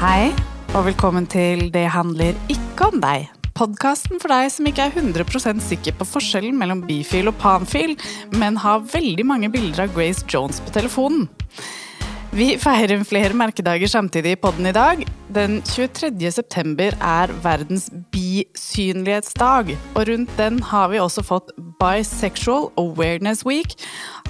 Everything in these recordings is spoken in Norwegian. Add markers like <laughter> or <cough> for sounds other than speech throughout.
Hei, og velkommen til Det handler ikke om deg. Podkasten for deg som ikke er 100% sikker på forskjellen mellom bifil og panfil, men har veldig mange bilder av Grace Jones på telefonen. Vi feirer flere merkedager samtidig i podden i dag. Den 23. september er verdens bisynlighetsdag, og rundt den har vi også fått Bisexual Awareness Week,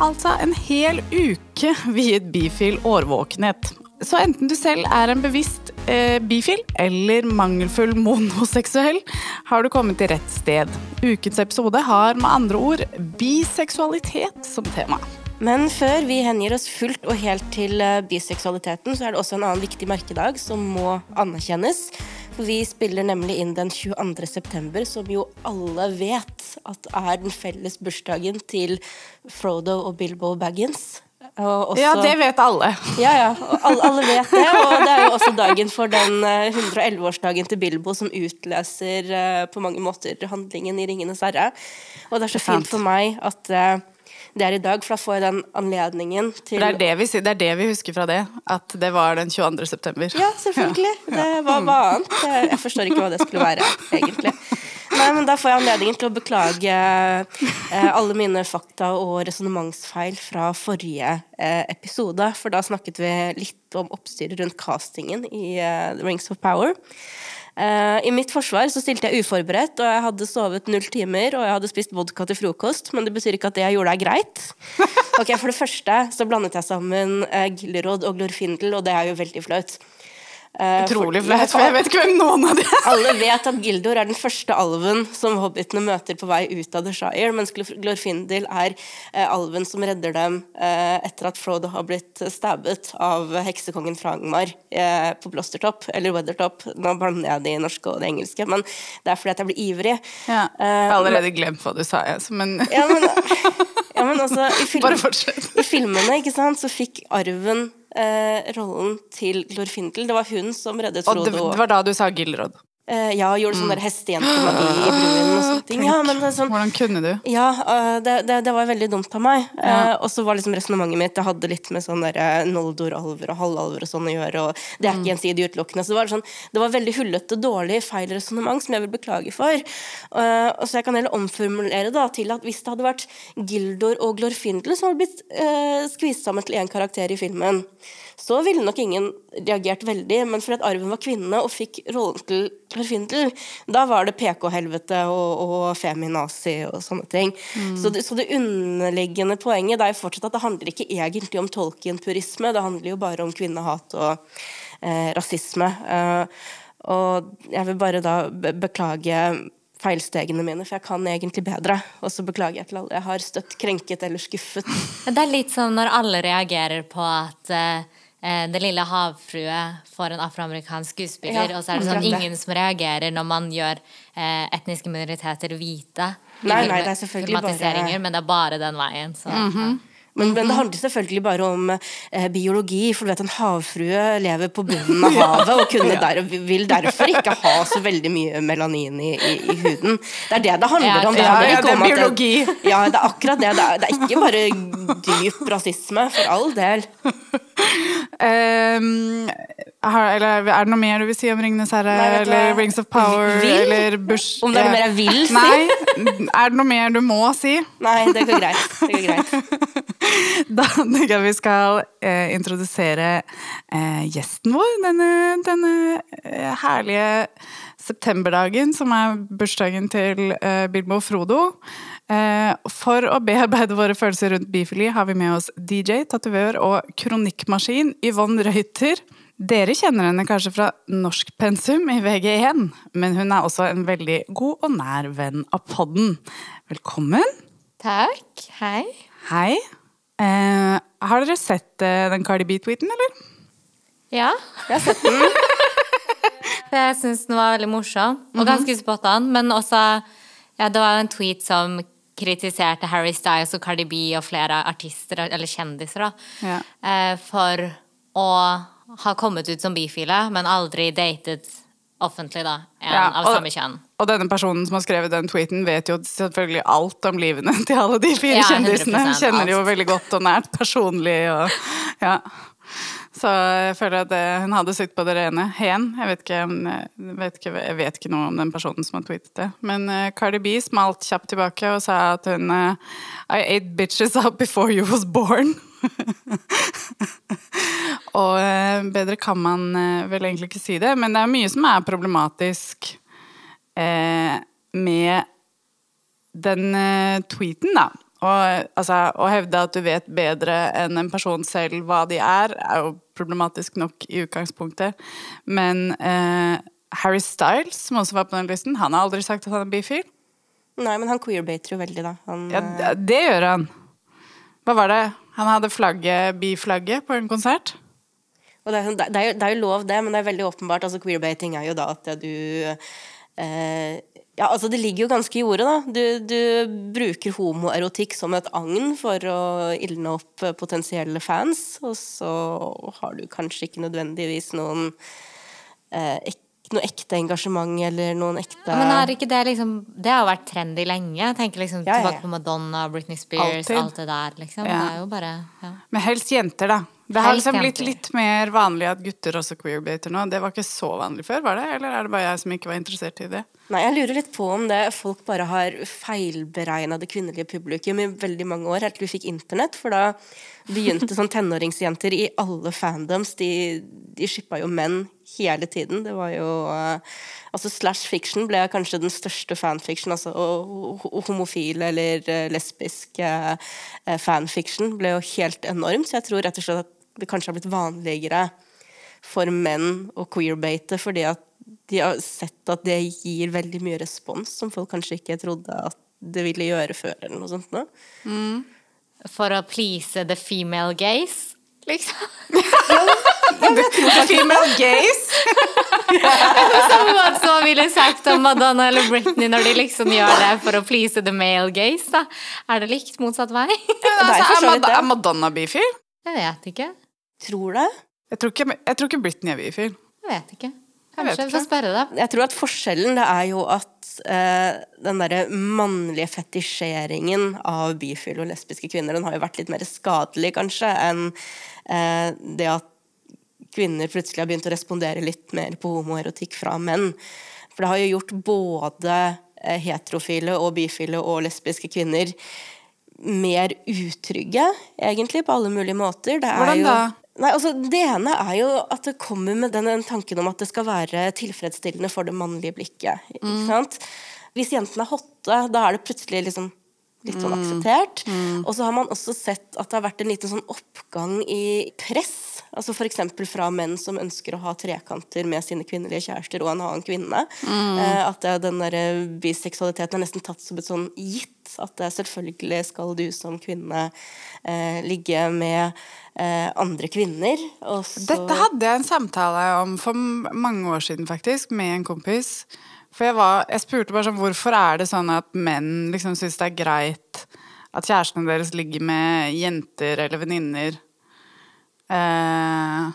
altså en hel uke viet bifil årvåkenhet. Så enten du selv er en bevisst eh, bifil eller mangelfull monoseksuell, har du kommet til rett sted. Ukens episode har med andre ord biseksualitet som tema. Men før vi hengir oss fullt og helt til eh, biseksualiteten, så er det også en annen viktig merkedag som må anerkjennes. For vi spiller nemlig inn den 22. september, som jo alle vet at er den felles bursdagen til Frodo og Bilbo Baggins. Også, ja, det vet alle. Ja, ja. Alle, alle, vet det. Og det er jo også dagen for den 111-årsdagen til Bilbo som utløser på mange måter handlingen i 'Ringenes herre'. Og det er så fint for meg at det er i dag, for da får jeg den anledningen til det er det, vi, det er det vi husker fra det, at det var den 22. september. Ja, selvfølgelig. <laughs> Det var hva annet. Jeg forstår ikke hva det skulle være, egentlig. Nei, men Da får jeg anledningen til å beklage eh, alle mine fakta og resonnementsfeil fra forrige eh, episode. For da snakket vi litt om oppstyret rundt castingen i eh, The Rings of Power. Uh, I mitt forsvar så stilte jeg uforberedt, og jeg hadde sovet null timer og jeg hadde spist vodka til frokost, men det betyr ikke at det jeg gjorde, er greit. <laughs> Ok, For det første så blandet jeg sammen uh, Gillerod og Glorfindel, og det er jo veldig flaut. Uh, Utrolig flaut, for jeg vet ikke hvem noen av de er. Alle vet at Gildor er den første alven som hobbitene møter på vei ut av The Shire, mens Glorfindel er uh, alven som redder dem uh, etter at Frodo har blitt stabbet av heksekongen Frangmar på Blostertopp, eller Weathertop. Nå blander jeg det i norske og det engelske, men det er fordi at jeg blir ivrig. Ja, jeg har allerede glemt hva du sa, jeg, men ja, men, ja, men altså, i, <laughs> film, i filmene ikke sant, så fikk arven eh, rollen til Glorfindel. Det var hun som reddet Frodo. Og det, det var da du sa Gilrod? Uh, ja, gjorde sånn mm. der hestejentemagi i bruen og sånne ting. Ja, sånn, Hvordan kunne du? Ja, uh, det, det, det, var veldig dumt av meg. Uh, ja. Og så var liksom resonnementet mitt Det hadde litt med sånn Noldor-alver og halvalver og sånn å gjøre, og det er ikke mm. gjensidig utelukkende. Så det var, sånn, det var veldig hullete, dårlig, feil resonnement som jeg vil beklage for. og så jeg kan heller omformulere da til at hvis det hadde vært Gildor og Glorfindel som hadde blitt uh, skvist sammen til én karakter i filmen, så ville nok ingen reagert veldig. Men fordi at Arven var kvinne og fikk rollen til Clarfindel, da var det PK-helvete og, og feminazi og sånne ting. Mm. Så, det, så, det, underliggende poenget det er jo fortsatt at det handler ikke egentlig om Tolkien-purisme, det handler jo bare om kvinnehat og eh, rasisme. Eh, og jeg vil bare da beklage feilstegene mine, for jeg kan egentlig bedre. Og så beklager jeg til alle jeg har støtt krenket eller skuffet. <laughs> Det er litt sånn når alle reagerer på at uh eh, Den lille havfrue for en afroamerikansk skuespiller, ja, og så er det sånn ingen som reagerer når man gjør eh, etniske minoriteter hvite. Nei, nei, det er selvfølgelig bare Men det er bare den veien. Så, mm -hmm. Men, men, det handler selvfølgelig bare om eh, biologi. For du vet, en havfrue lever på bunnen av <laughs> havet og der, vil derfor ikke ha så veldig mye melanin i, i, i huden. Det er det det handler om. Det, handler ikke om er. Det, ja, det er akkurat det. Det er, det er ikke bare dyp rasisme, for all del. Um, er, det noe mer du vil si om Ringenes herre eller Rings of Power vil? eller Bush? Om det er noe mer jeg vil si? Nei. Er det noe mer du må si? Nei, det går greit. Det går greit. <laughs> <laughs> da tenker jeg vi skal eh, introdusere eh, gjesten vår denne, denne eh, herlige septemberdagen, som er bursdagen til eh, Bilbo og Frodo. Eh, for å bearbeide våre følelser rundt bifili har vi med oss DJ, tatovør og kronikkmaskin Yvonne Reuter. Dere kjenner henne kanskje fra norskpensum i VG1, men hun er også en veldig god og nær venn av podden. Velkommen. Takk. Hei. Hei. Eh, har dere sett eh, den Cardi B-tweeten, eller? Ja, jeg har sett den. <laughs> jeg syns den var veldig morsom, og mhm. ganske spot on, men også ja, det var jo en tweet som kritiserte Harry Styles og Cardi B og flere artister, eller kjendiser, da, ja. Eh, for å ha kommet ut som bifile, men aldri datet offentlig, da, en ja, av samme kjønn. Og denne personen som har skrevet den tweeten, vet jo selvfølgelig alt om livene til alle de fire ja, kjendisene. Kjenner alt. jo veldig godt og nært personlig og ja. Så jeg føler at det, hun hadde sitt på det rene. Hen. Jeg vet, ikke, jeg, vet ikke, jeg vet ikke noe om den personen som har tweetet det. Men uh, Cardi B smalt kjapt tilbake og sa at hun uh, I ate bitches up before you was born. <laughs> og eh, bedre kan man eh, vel egentlig ikke si det, men det er mye som er problematisk eh, med den eh, tweeten, da. Og, altså, å hevde at du vet bedre enn en person selv hva de er, er jo problematisk nok i utgangspunktet. Men eh, Harry Styles, som også var på den listen, han har aldri sagt at han er bifil. Nei, men han queerbater jo veldig, da. Han, Ja, det, det gjør han. Hva var det? Han hadde flagget, biflagget på en konsert. Det er, sånn- det, er jo, det er jo lov, det, men det er veldig åpenbart. altså Queerbating er jo da at du eh, Ja, altså det ligger jo ganske i ordet, da. Du, du bruker homoerotikk som et agn for å ildne opp potensielle fans, og så har du kanskje ikke nødvendigvis noen eh, noe ekte engasjement eller noen ekte Men er ikke det liksom Det har vært trendy lenge. Jeg tenker liksom Ja, ja, ja. tilbake på Madonna, Britney Spears, Altid. alt det der, liksom. Ja. Det er jo bare ja. Men helst jenter, da. Det har liksom blitt litt mer vanlig at gutter også queerbater nå. Det var ikke så vanlig før, var det? Eller er det bare jeg som ikke var interessert i det? Nei, jeg lurer litt på om det folk bare har feilberegna det kvinnelige publikum i veldig mange år, helt til vi fikk internett. For da begynte sånn tenåringsjenter i alle fandoms. De, de shippa jo menn hele tiden. Det var jo eh, Altså Slash fiction ble kanskje den største fanfiction. Altså homofil eller eh, lesbisk eh, fanfiction ble jo helt enormt. Så jeg tror rett og slett at det kanskje har blitt vanligere for menn å queerbate fordi at de har sett at det gir veldig mye respons som folk kanskje ikke trodde at det ville gjøre før, eller noe sånt. Nå. For å please the female gaze, liksom. <laughs> <laughs> Female gays! Som man ville sagt om Madonna eller Britney når de liksom gjør det for å please the male gaze, da. Er det likt motsatt vei? Det Altså, er, Mad er Madonna bifil? Jeg vet ikke. Tror det. Jeg tror ikke, jeg tror ikke Britney er bifil. Jeg vet ikke. Kanskje vi får spørre deg. Jeg tror at forskjellen det er jo at eh, den derre mannlige fetisjeringen av bifile og lesbiske kvinner, den har jo vært litt mer skadelig, kanskje, enn eh, det at kvinner plutselig har begynt å respondere litt mer på homoerotikk fra menn. For det har jo gjort både eh, heterofile og bifile og lesbiske kvinner mer utrygge, egentlig, på alle mulige måter. Det Hvordan da? Nei, altså Det ene er jo at det kommer med den, den tanken om at det skal være tilfredsstillende for det mannlige blikket. Ikke Mm. sant? Hvis jentene er hotte, da er det plutselig liksom litt sånn Mm. akseptert. Og så har man også sett at det har vært en liten sånn oppgang i press. Altså F.eks. fra menn som ønsker å ha trekanter med sine kvinnelige kjærester og en annen kvinne. Mm. Eh, at den der biseksualiteten er nesten tatt som et sånn gitt. At selvfølgelig skal du som kvinne eh, ligge med eh, andre kvinner. Dette hadde jeg en samtale om for mange år siden, faktisk, med en kompis. For jeg, var, jeg spurte bare sånn Hvorfor er det sånn at menn liksom syns det er greit at kjærestene deres ligger med jenter eller venninner? Eh,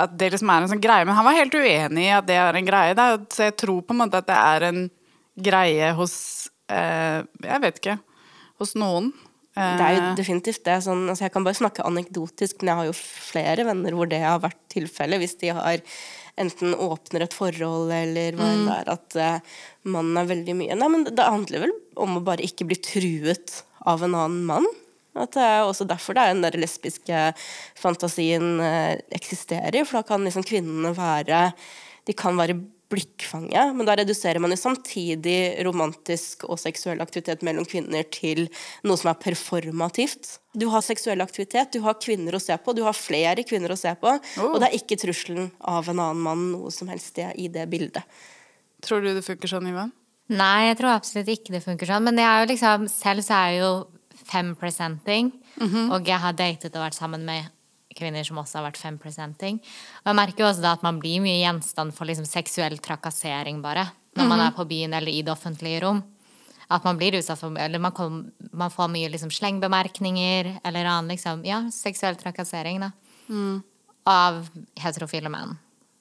at det liksom er en sånn greie. Men han var helt uenig i at det er en greie. Da. Så jeg tror på en måte at det er en greie hos eh, Jeg vet ikke. Hos noen. Eh, Det er jo definitivt det. Sånn, altså jeg kan bare snakke anekdotisk, men jeg har jo flere venner hvor det har vært tilfellet. Hvis de har enten åpner et forhold eller hva enn det er, at uh, mannen er veldig mye Nei, men det handler vel om å bare ikke bli truet av en annen mann. At det er også derfor det er den der lesbiske fantasien eh, eksisterer. For da kan liksom kvinnene være De kan være blikkfanget, men da reduserer man jo samtidig romantisk og seksuell aktivitet mellom kvinner til noe som er performativt. Du har seksuell aktivitet, du har kvinner å se på, du har flere kvinner å se på, og det er ikke trusselen av en annen mann noe som helst det i det bildet. Tror du det funker sånn, Ivan? Nei, jeg tror absolutt ikke det funker sånn. Men jeg er jo liksom, selv så er jeg jo fem presenting, mm -hmm. Og jeg har datet og vært sammen med kvinner som også har vært 5%-ing. Og jeg merker jo også da at man blir mye gjenstand for liksom seksuell trakassering bare. Når man er på byen eller i det offentlige rom. At man blir utsatt for Eller man, kom, man får mye liksom slengbemerkninger eller annen liksom Ja, seksuell trakassering, da. Av heterofile menn.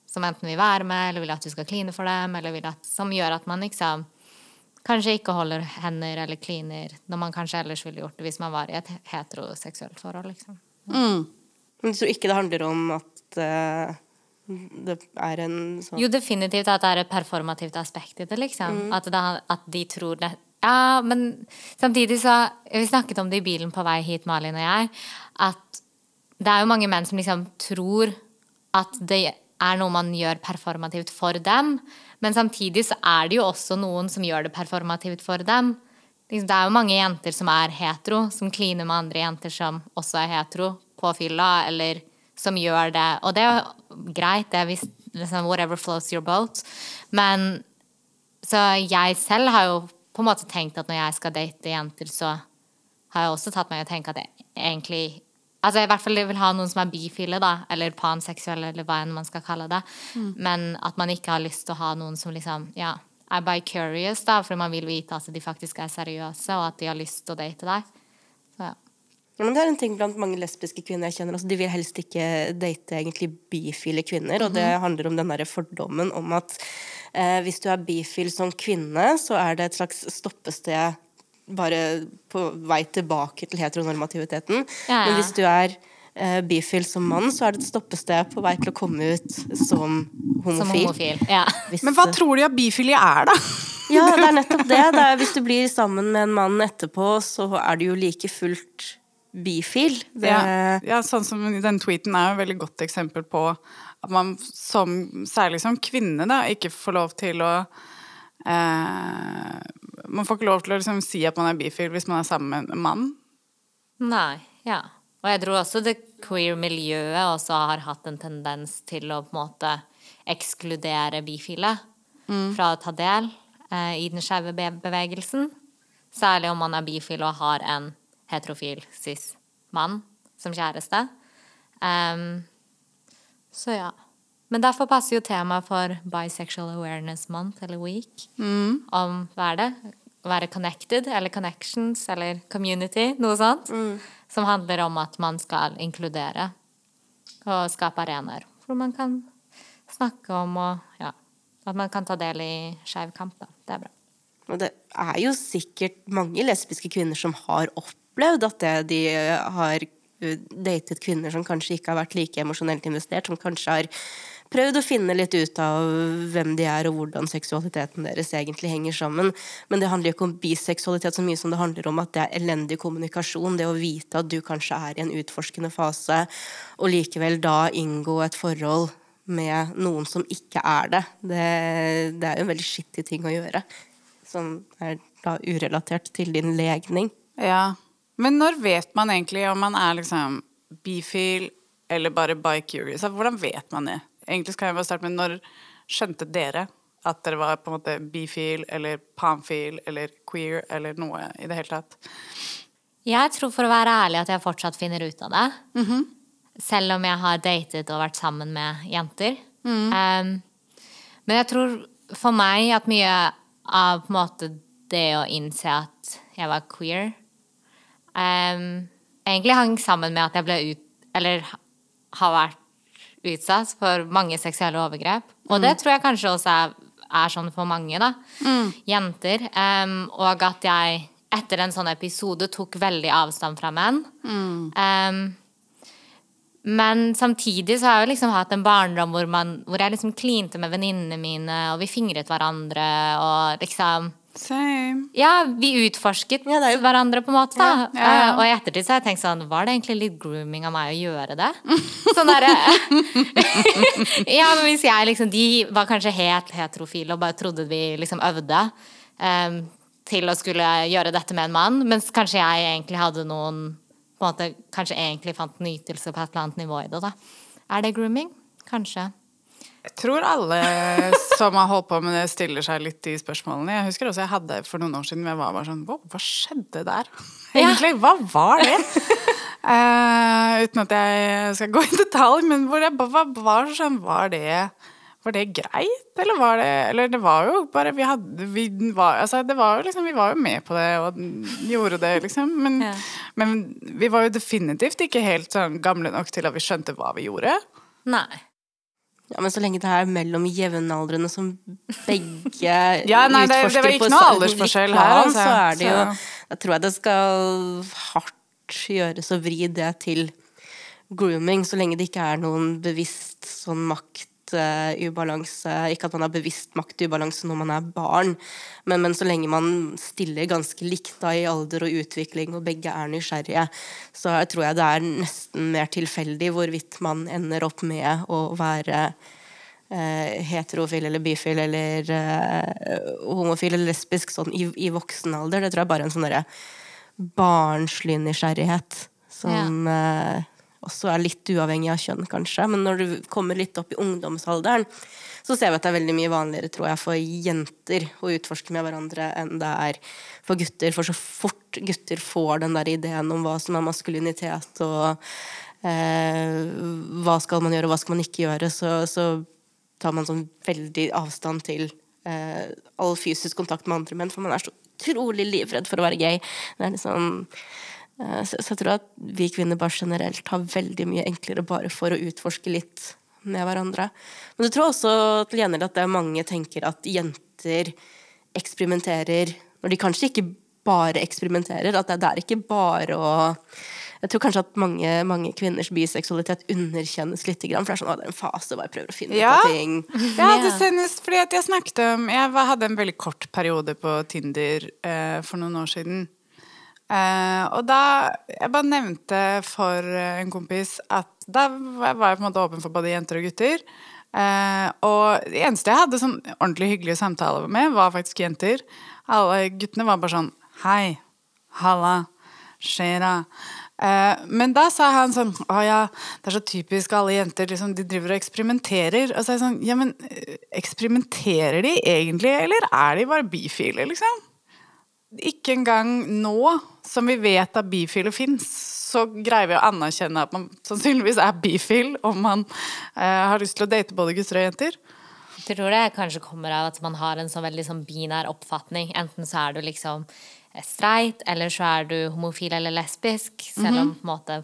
Som enten vil være med, eller vil at du skal kline for dem, eller vil at, som gjør at man liksom kanskje ikke holder hender eller kliner når man kanskje ellers ville gjort det hvis man var i et heteroseksuelt forhold. liksom. Men du tror ikke det handler om at uh, det er en sånn Jo, definitivt at det er et performativt aspekt i det, liksom. At, det, at, de tror det Ja, men samtidig så Vi snakket om det i bilen på vei hit, Malin og jeg, at det er jo mange menn som liksom tror at det er noe man gjør performativt for dem. Men samtidig så er det jo også noen som gjør det performativt for dem. Det er jo mange jenter som er hetero, som kliner med andre jenter som også er hetero, på fylla, eller som gjør det. Og det er greit, det er liksom, whatever flows your boat. Men så jeg selv har jo på en måte tenkt at når jeg skal date jenter, så har jeg også tatt meg å tenke at jeg egentlig Altså i hvert fall jeg vil ha noen som er bifile, da, eller panseksuelle, eller hva enn man skal kalle det. Men at man ikke har lyst til å ha noen som liksom, ja, er by curious, da, for man vil vite at de faktisk er seriøse, og at de har lyst til å date deg. Så, ja. Ja, men det er en ting blant mange lesbiske kvinner jeg kjenner. Altså, de vil helst ikke date egentlig bifile kvinner, og det handler om den derre fordommen om at eh, hvis du er bifil som kvinne, så er det et slags stoppested bare på vei tilbake til heteronormativiteten. Ja, ja. Men hvis du er eh, bifil som mann, så er det et stoppested på vei til å komme ut som homofil. Som homofil. Ja. Hvis- Men hva tror de at bifile er, da? Ja, det er nettopp det. det er, hvis du blir sammen med en mann etterpå, så er du jo like fullt bifil. Det, Ja, ja, sånn som den tweeten er jo et veldig godt eksempel på at man som, særlig som kvinne, da, ikke får lov til å eh, Man får ikke lov til å liksom si at man er bifil hvis man er sammen med en mann. Nei, ja. Og jeg tror også det queer-miljøet også har hatt en tendens til å på en måte ekskludere bifile fra å ta del eh, i den skeive bevegelsen. Særlig om man er bifil og har en heterofil cis-mann som kjæreste. Um, så ja. Men derfor passer jo temaet for Bisexual Awareness Month, eller Week, om hva er det? Å være connected, eller connections, eller community, noe sånt. Som handler om at man skal inkludere og skape arenaer hvor man kan snakke om og ja, at man kan ta del i skeiv kamp. Da. Det er bra. Og det er jo sikkert mange lesbiske kvinner som har opplevd at de har uh, datet kvinner som kanskje ikke har vært like emosjonelt investert, som kanskje har prøvd å finne litt ut av hvem de er og hvordan seksualiteten deres egentlig henger sammen. Men det handler jo ikke om biseksualitet så mye som det handler om at det er elendig kommunikasjon. Det å vite at du kanskje er i en utforskende fase, og likevel da inngå et forhold med noen som ikke er det. Det, det er jo en veldig skittig ting å gjøre. Som er da urelatert til din legning. Ja. Men når vet man egentlig om man er liksom bifil eller bare bi-curious? Hvordan vet man det? Egentlig skal jeg bare starte med når skjønte dere at dere var på en måte bifil eller panfil eller queer eller noe i det hele tatt? Jeg tror for å være ærlig at jeg fortsatt finner ut av det. Selv om jeg har datet og vært sammen med jenter. Um, men jeg tror for meg at mye av på en måte det å innse at jeg var queer um, egentlig hang sammen med at jeg ble ut... Eller har vært utsatt for mange seksuelle overgrep. Og det tror jeg kanskje også er, er sånn for mange, da. Jenter. Um, og at jeg etter en sånn episode tok veldig avstand fra menn. Um, men samtidig så har jeg jo liksom hatt en barndom hvor, man, hvor jeg liksom klinte med venninnene mine, og vi fingret hverandre, og liksom Same. Ja, vi utforsket Ja, jo- hverandre på en måte, da. Ja, ja, ja. Eh, Og i ettertid så har jeg tenkt sånn, var det egentlig litt grooming av meg å gjøre det? <laughs> Sånn derre <laughs> Ja, men hvis jeg liksom De var kanskje helt heterofile og bare trodde vi liksom øvde um, til å skulle gjøre dette med en mann, mens kanskje jeg egentlig hadde noen på en måte, Kanskje egentlig fant nytelse på et eller annet nivå i det, da. Er det grooming? Kanskje. Jeg tror alle som har holdt på med det, stiller seg litt de spørsmålene. Jeg husker også jeg hadde for noen år siden jeg var bare sånn Wow, hva skjedde der? <laughs> Egentlig, hva var det? uh, uten at jeg skal gå i detalj, men hvor jeg bare var- var sånn Var det var det greit, eller var det Eller det var jo bare Vi hadde vi var, altså, det var jo liksom, Vi var jo med på det og gjorde det, liksom. Men, Ja. men vi var jo definitivt ikke helt sånn gamle nok til at vi skjønte hva vi gjorde. Nei. Ja, Men så lenge det er mellom jevnaldrende som begge <laughs> Ja, nei, det- det var ikke på noe aldersforskjell her, altså. Så er det jo Da tror jeg det skal hardt gjøres å vri det til grooming, så lenge det ikke er noen bevisst sånn maktubalanse. Ikke at man har bevisst maktubalanse når man er barn, men, men, så lenge man stiller ganske likt da i alder og utvikling, og begge er nysgjerrige, så jeg tror jeg det er nesten mer tilfeldig hvorvidt man ender opp med å være eh, heterofil eller bifil eller eh, homofil eller lesbisk sånn i, i, voksen alder. Det tror jeg bare er en sånn barnslig nysgjerrighet som ja. eh, også er litt uavhengig av kjønn, kanskje. Men når du kommer litt opp i ungdomsalderen, så ser vi at det er veldig mye vanligere tror jeg, for jenter å utforske med hverandre enn det er for gutter. For så fort gutter får den der ideen om hva som er maskulinitet og eh, hva skal man gjøre og hva skal man ikke gjøre, så, så tar man sånn veldig avstand til eh, all fysisk kontakt med andre menn, for man er så utrolig livredd for å være gay. Det er liksom eh, så, så, jeg tror at vi kvinner bare generelt har veldig mye enklere bare for å utforske litt med hverandre. Men jeg tror også til gjengjeld at det er mange tenker at jenter eksperimenterer når de kanskje ikke bare eksperimenterer. At det, det er ikke bare å jeg tror kanskje at mange, mange kvinners biseksualitet underkjennes litt. For det er sånn, å, det er en fase hvor jeg prøver å finne ja. ut av ting. Ja, det senest fordi at jeg snakket om Jeg hadde en veldig kort periode på Tinder eh, for noen år siden. Eh, og da Jeg bare nevnte for en kompis at da var jeg på en måte åpen for både jenter og gutter. Eh, og det eneste jeg hadde sånn ordentlig hyggelige samtaler med, var faktisk jenter. Alle guttene var bare sånn Hei. Halla. Skjer'a. Eh, men da sa han sånn Å ja, det er så typisk alle jenter, liksom, de driver og eksperimenterer. Og så er jeg sånn Ja, men eh, eksperimenterer de egentlig, eller er de bare bifile, liksom? Ikke engang nå, som vi vet at bifile fins, så greier vi å anerkjenne at man sannsynligvis er bifil om man eh, har lyst til å date både gutter og jenter. Jeg tror det kanskje kommer av at man har en sånn veldig sånn binær oppfatning. Enten så er du liksom streit, eller så er du homofil eller lesbisk. Selv om mhm. på en måte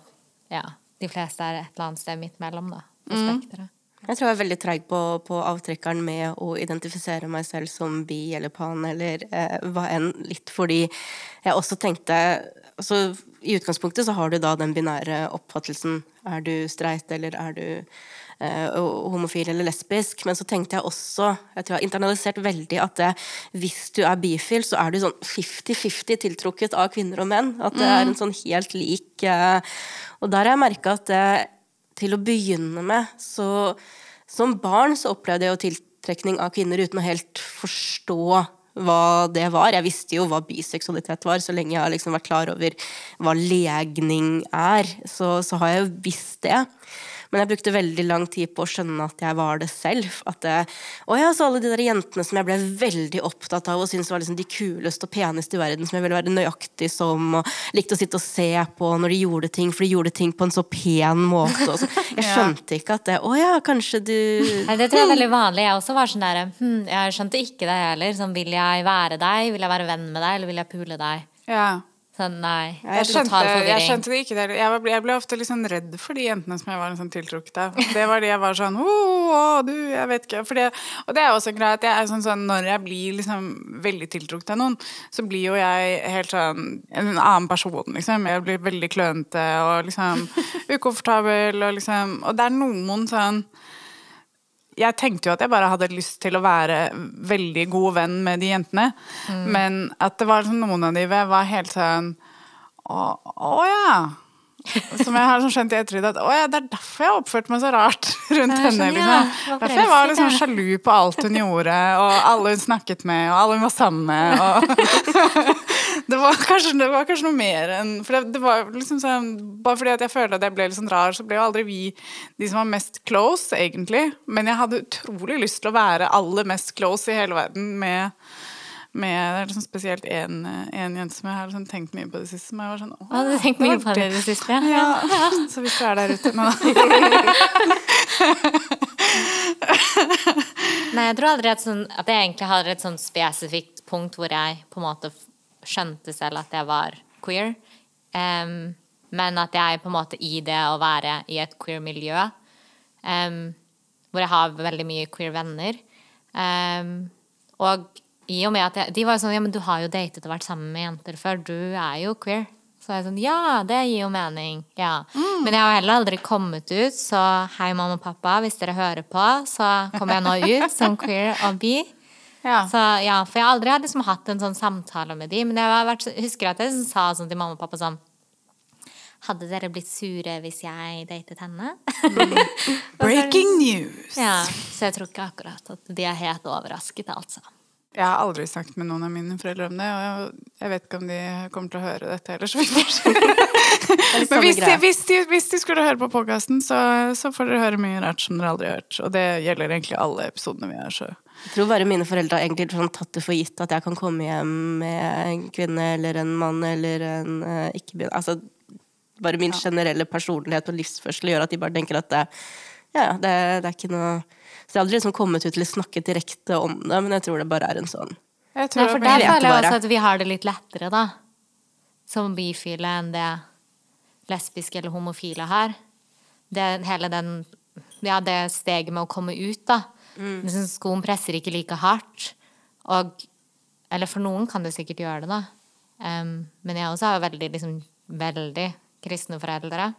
ja, de fleste er et eller annet sted midt mellom, da. Mm. Jeg tror jeg er veldig treig på, på, avtrekkeren med å identifisere meg selv som bi eller pan eller eh, hva enn, litt fordi jeg også tenkte altså, I utgangspunktet så har du da den binære oppfattelsen. Er du streit, eller er du Eh, homofil eller lesbisk. Men så tenkte jeg også, jeg tror jeg har internalisert veldig, at det, hvis du er bifil, så er du sånn 50-50 tiltrukket av kvinner og menn. At det er en mm. sånn helt lik eh, Og der har jeg merka at det, til å begynne med, så Som barn så opplevde jeg jo tiltrekning av kvinner uten å helt forstå hva det var. Jeg visste jo hva biseksualitet var, så lenge jeg har liksom vært klar over hva legning er. Så, så har jeg jo visst det. Men jeg brukte veldig lang tid på å skjønne at jeg var det selv. At det, og ja, så alle de der jentene som jeg ble veldig opptatt av og syntes var liksom de kuleste og peneste i verden, som jeg ville være nøyaktig som, og likte å sitte og se på når de gjorde ting, for de gjorde ting på en så pen måte. Så, <laughs> jeg skjønte ikke at det Å ja, kanskje du Nei, Det tror jeg er veldig vanlig. Jeg også var sånn der hm, Jeg skjønte ikke det heller. Sånn, vil jeg være deg? Vil jeg være venn med deg, eller vil jeg pule deg? Ja. Sånn, nei. Jeg skjønte, jeg skjønte, det ikke. Jeg, ble, jeg ble ofte liksom redd for de jentene som jeg var liksom tiltrukket av. Det var de jeg var sånn Å, du, jeg vet ikke. Det, og det er også greit. Jeg er sånn, sånn, når jeg blir liksom veldig tiltrukket av noen, så blir jo jeg helt sånn en annen person, liksom. Jeg blir veldig klønete og liksom ukomfortabel og liksom Og det er noen sånn jeg tenkte jo at jeg bare hadde lyst til å være veldig god venn med de jentene. Mm. Men at det var sånn, noen av de var helt sånn Å, å ja. Som jeg har sånn skjønt i ettertid at å ja, det er derfor jeg oppførte meg så rart <laughs> rundt henne. Sånn, liksom. Ja, derfor jeg var liksom sjalu på alt hun gjorde, og alle hun snakket med, og alle hun var sammen med. Og <laughs> <laughs> det, var kanskje, det, var kanskje, noe mer enn for det, det, var liksom sånn, Bare fordi jeg følte at jeg ble litt sånn rar, så ble jo aldri vi de som var mest close, egentlig. Men jeg hadde utrolig lyst til å være aller mest close i hele verden med med det er liksom spesielt én jente som jeg har liksom tenkt mye på det siste. Som jeg var sånn, Åh, hadde du tenkt mye på det det siste? Ja. ja. ja. Så hvis du er der ute nå <laughs> Nei, jeg tror aldri at, sånn, at jeg egentlig har et sånn spesifikt punkt hvor jeg på en måte skjønte selv at jeg var queer. Um, men at jeg på en måte i det å være i et queer miljø, um, hvor jeg har veldig mye queer venner um, Og i og med at jeg, De var jo sånn Ja, men du har jo datet og vært sammen med jenter før. Du er jo queer. Så er jeg sånn Ja, det gir jo mening. Ja. Men jeg har heller aldri kommet ut, så hei, mamma og pappa, hvis dere hører på, så kommer jeg nå ut som queer og bi. Ja. Så ja, For jeg har aldri liksom hatt en sånn samtale med de, men jeg har vært, husker at jeg liksom sa sånn til mamma og pappa sånn Hadde dere blitt sure hvis jeg datet henne? <laughs> <laughs> Breaking news! ja, Så jeg tror ikke akkurat at de er helt overrasket, altså. Jeg har aldri snakket med noen av mine foreldre om det, og jeg, vet ikke om de kommer til å høre dette heller, så vi får se. <laughs> Det Men hvis de, hvis, de, hvis de skulle høre på podkasten, så, så får dere høre mye rart som dere aldri har hørt. Og det gjelder egentlig alle episodene vi har. Så. Jeg tror bare mine foreldre har egentlig sånn tatt det for gitt at jeg kan komme hjem med en kvinne eller en mann eller en uh, ikke Altså bare min generelle personlighet og livsførsel gjør at de bare tenker at det, ja, ja, det, det er ikke noe Så jeg har aldri liksom kommet ut til å snakke direkte om det, men jeg tror det bare er en sånn Jeg tror Nei, for det der er føler jeg også at vi har det litt lettere, da. Som bifile enn det lesbiske eller homofile har. Det, hele den Ja, det steget med å komme ut, da. Liksom, skoen presser ikke like hardt. Og Eller for noen kan det sikkert gjøre det, da. Um, men jeg også har veldig, liksom, veldig kristne foreldre.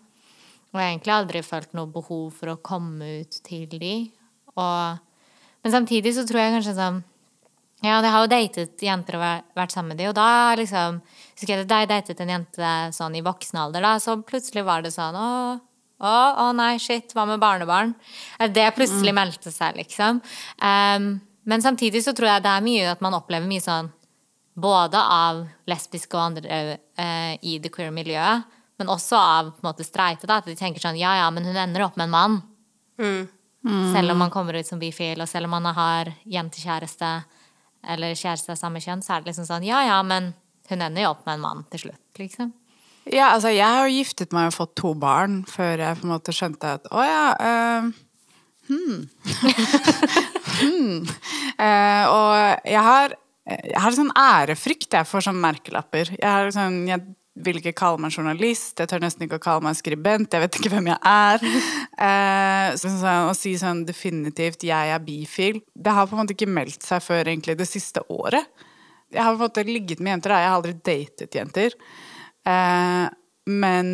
Og jeg har egentlig aldri følt noe behov for å komme ut til de. Og, men samtidig så tror jeg kanskje sånn ja, jeg har jo datet jenter og vært- sammen med de, og da liksom da jeg datet en jente sånn i voksen alder, da, så plutselig var det sånn Å, å, å nei, shit, hva med barnebarn? Eh, Det plutselig meldte seg, liksom. Um, men samtidig så tror jeg det er mye at man opplever mye sånn både av lesbiske og andre uh, i det queer miljøet, men også av på en måte streite, da, at de tenker sånn Ja, ja, men hun ender opp med en mann. Selv om man kommer ut som bifil, og selv om man har jentekjæreste eller kjæreste av samme kjønn, så er det liksom sånn Ja, ja, men hun ender jo opp med en mann til slutt, liksom. Ja, altså, jeg har jo giftet meg og fått to barn før jeg på en måte skjønte at å ja eh, hmm. <laughs> hmm. Uh, og jeg har, jeg har sånn ærefrykt jeg for sånne merkelapper. Jeg, har sånn, jeg vil ikke kalle meg journalist, jeg tør nesten ikke å kalle meg skribent, jeg vet ikke hvem jeg er. Eh, så, sånn, å si sånn definitivt 'jeg er bifil', det har på en måte ikke meldt seg før egentlig det siste året. Jeg har på en måte ligget med jenter, jeg har aldri datet jenter. Eh, men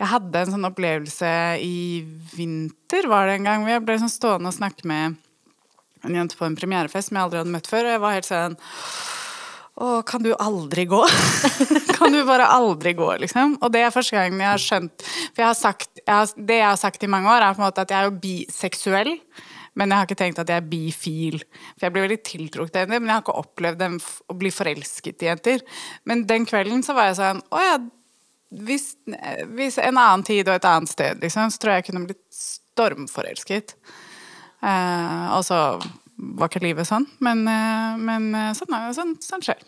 jeg hadde en sånn opplevelse i vinter, var det en gang, hvor jeg ble sånn stående og snakke med en jente på en premierefest som jeg aldri hadde møtt før, og jeg var helt sånn Å, kan du aldri gå? <laughs> kan du bare aldri gå, liksom? Og det er første gangen jeg har skjønt For jeg har sagt, jeg har, det jeg har sagt i mange år, er på en måte at jeg er jo biseksuell. Men jeg har ikke tenkt at jeg er bifil. For jeg blir veldig tiltrukket av jenter, men jeg har ikke opplevd dem å bli forelsket i jenter. Men den kvelden så var jeg sånn Å ja, hvis, hvis en annen tid og et annet sted, liksom, så tror jeg jeg kunne blitt stormforelsket. Eh, og så var ikke livet sånn, men, eh, men eh, sånn, sånn, sånn skjer.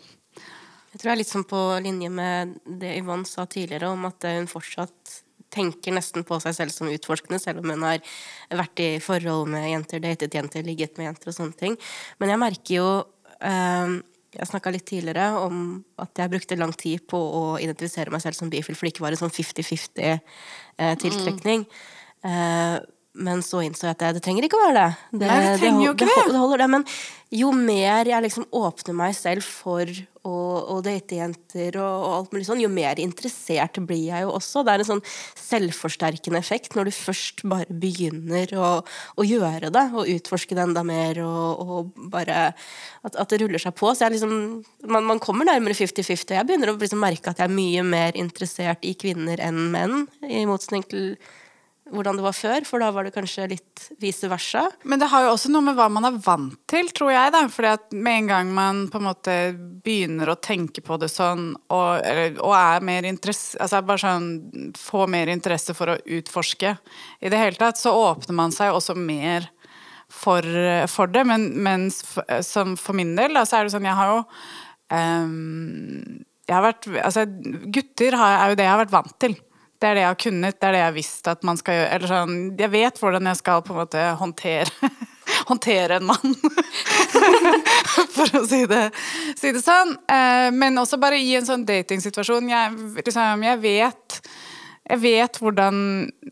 Jeg tror jeg er litt sånn på linje med det Yvonne sa tidligere, om at hun fortsatt tenker nesten på seg selv som utforskende, selv om hun har vært i forhold med jenter, datet jenter, ligget med jenter og sånne ting. Men jeg merker jo eh, Jeg snakka litt tidligere om at jeg brukte lang tid på å identifisere meg selv som bifil, for det ikke var en sånn 50-50-tiltrekning. Eh, men så innså jeg at det, det trenger ikke å være det. Det, Nei, det trenger jo ikke det. det holder det. Men jo mer jeg liksom åpner meg selv for å, å date jenter og, og alt mulig sånn, jo mer interessert blir jeg jo også. Det er en sånn selvforsterkende effekt når du først bare begynner å, å gjøre det, og utforske det enda mer, og, og bare at, at det ruller seg på. Så jeg liksom, man, man kommer nærmere 50-50. og Jeg begynner å liksom merke at jeg er mye mer interessert i kvinner enn menn, i motsetning til hvordan det var før, for da var det kanskje litt vice versa. Men det har jo også noe med hva man er vant til, tror jeg. da. Fordi at med en gang man på en måte begynner å tenke på det sånn, og, eller, og er mer interesse, altså bare sånn, får mer interesse for å utforske i det hele tatt, så åpner man seg også mer for, for det. Men mens for, for min del, da, så er det sånn Jeg har jo um, jeg har vært, altså, gutter har, er jo det jeg har vært vant til. Det er det jeg har kunnet, det er det jeg har visst at man skal gjøre. Eller sånn, jeg vet hvordan jeg skal på en måte håndtere, <laughs> håndtere en mann. <laughs> For å si det, si det sånn. Eh, Men også bare i en sånn datingsituasjon. Jeg, liksom, jeg vet jeg vet hvordan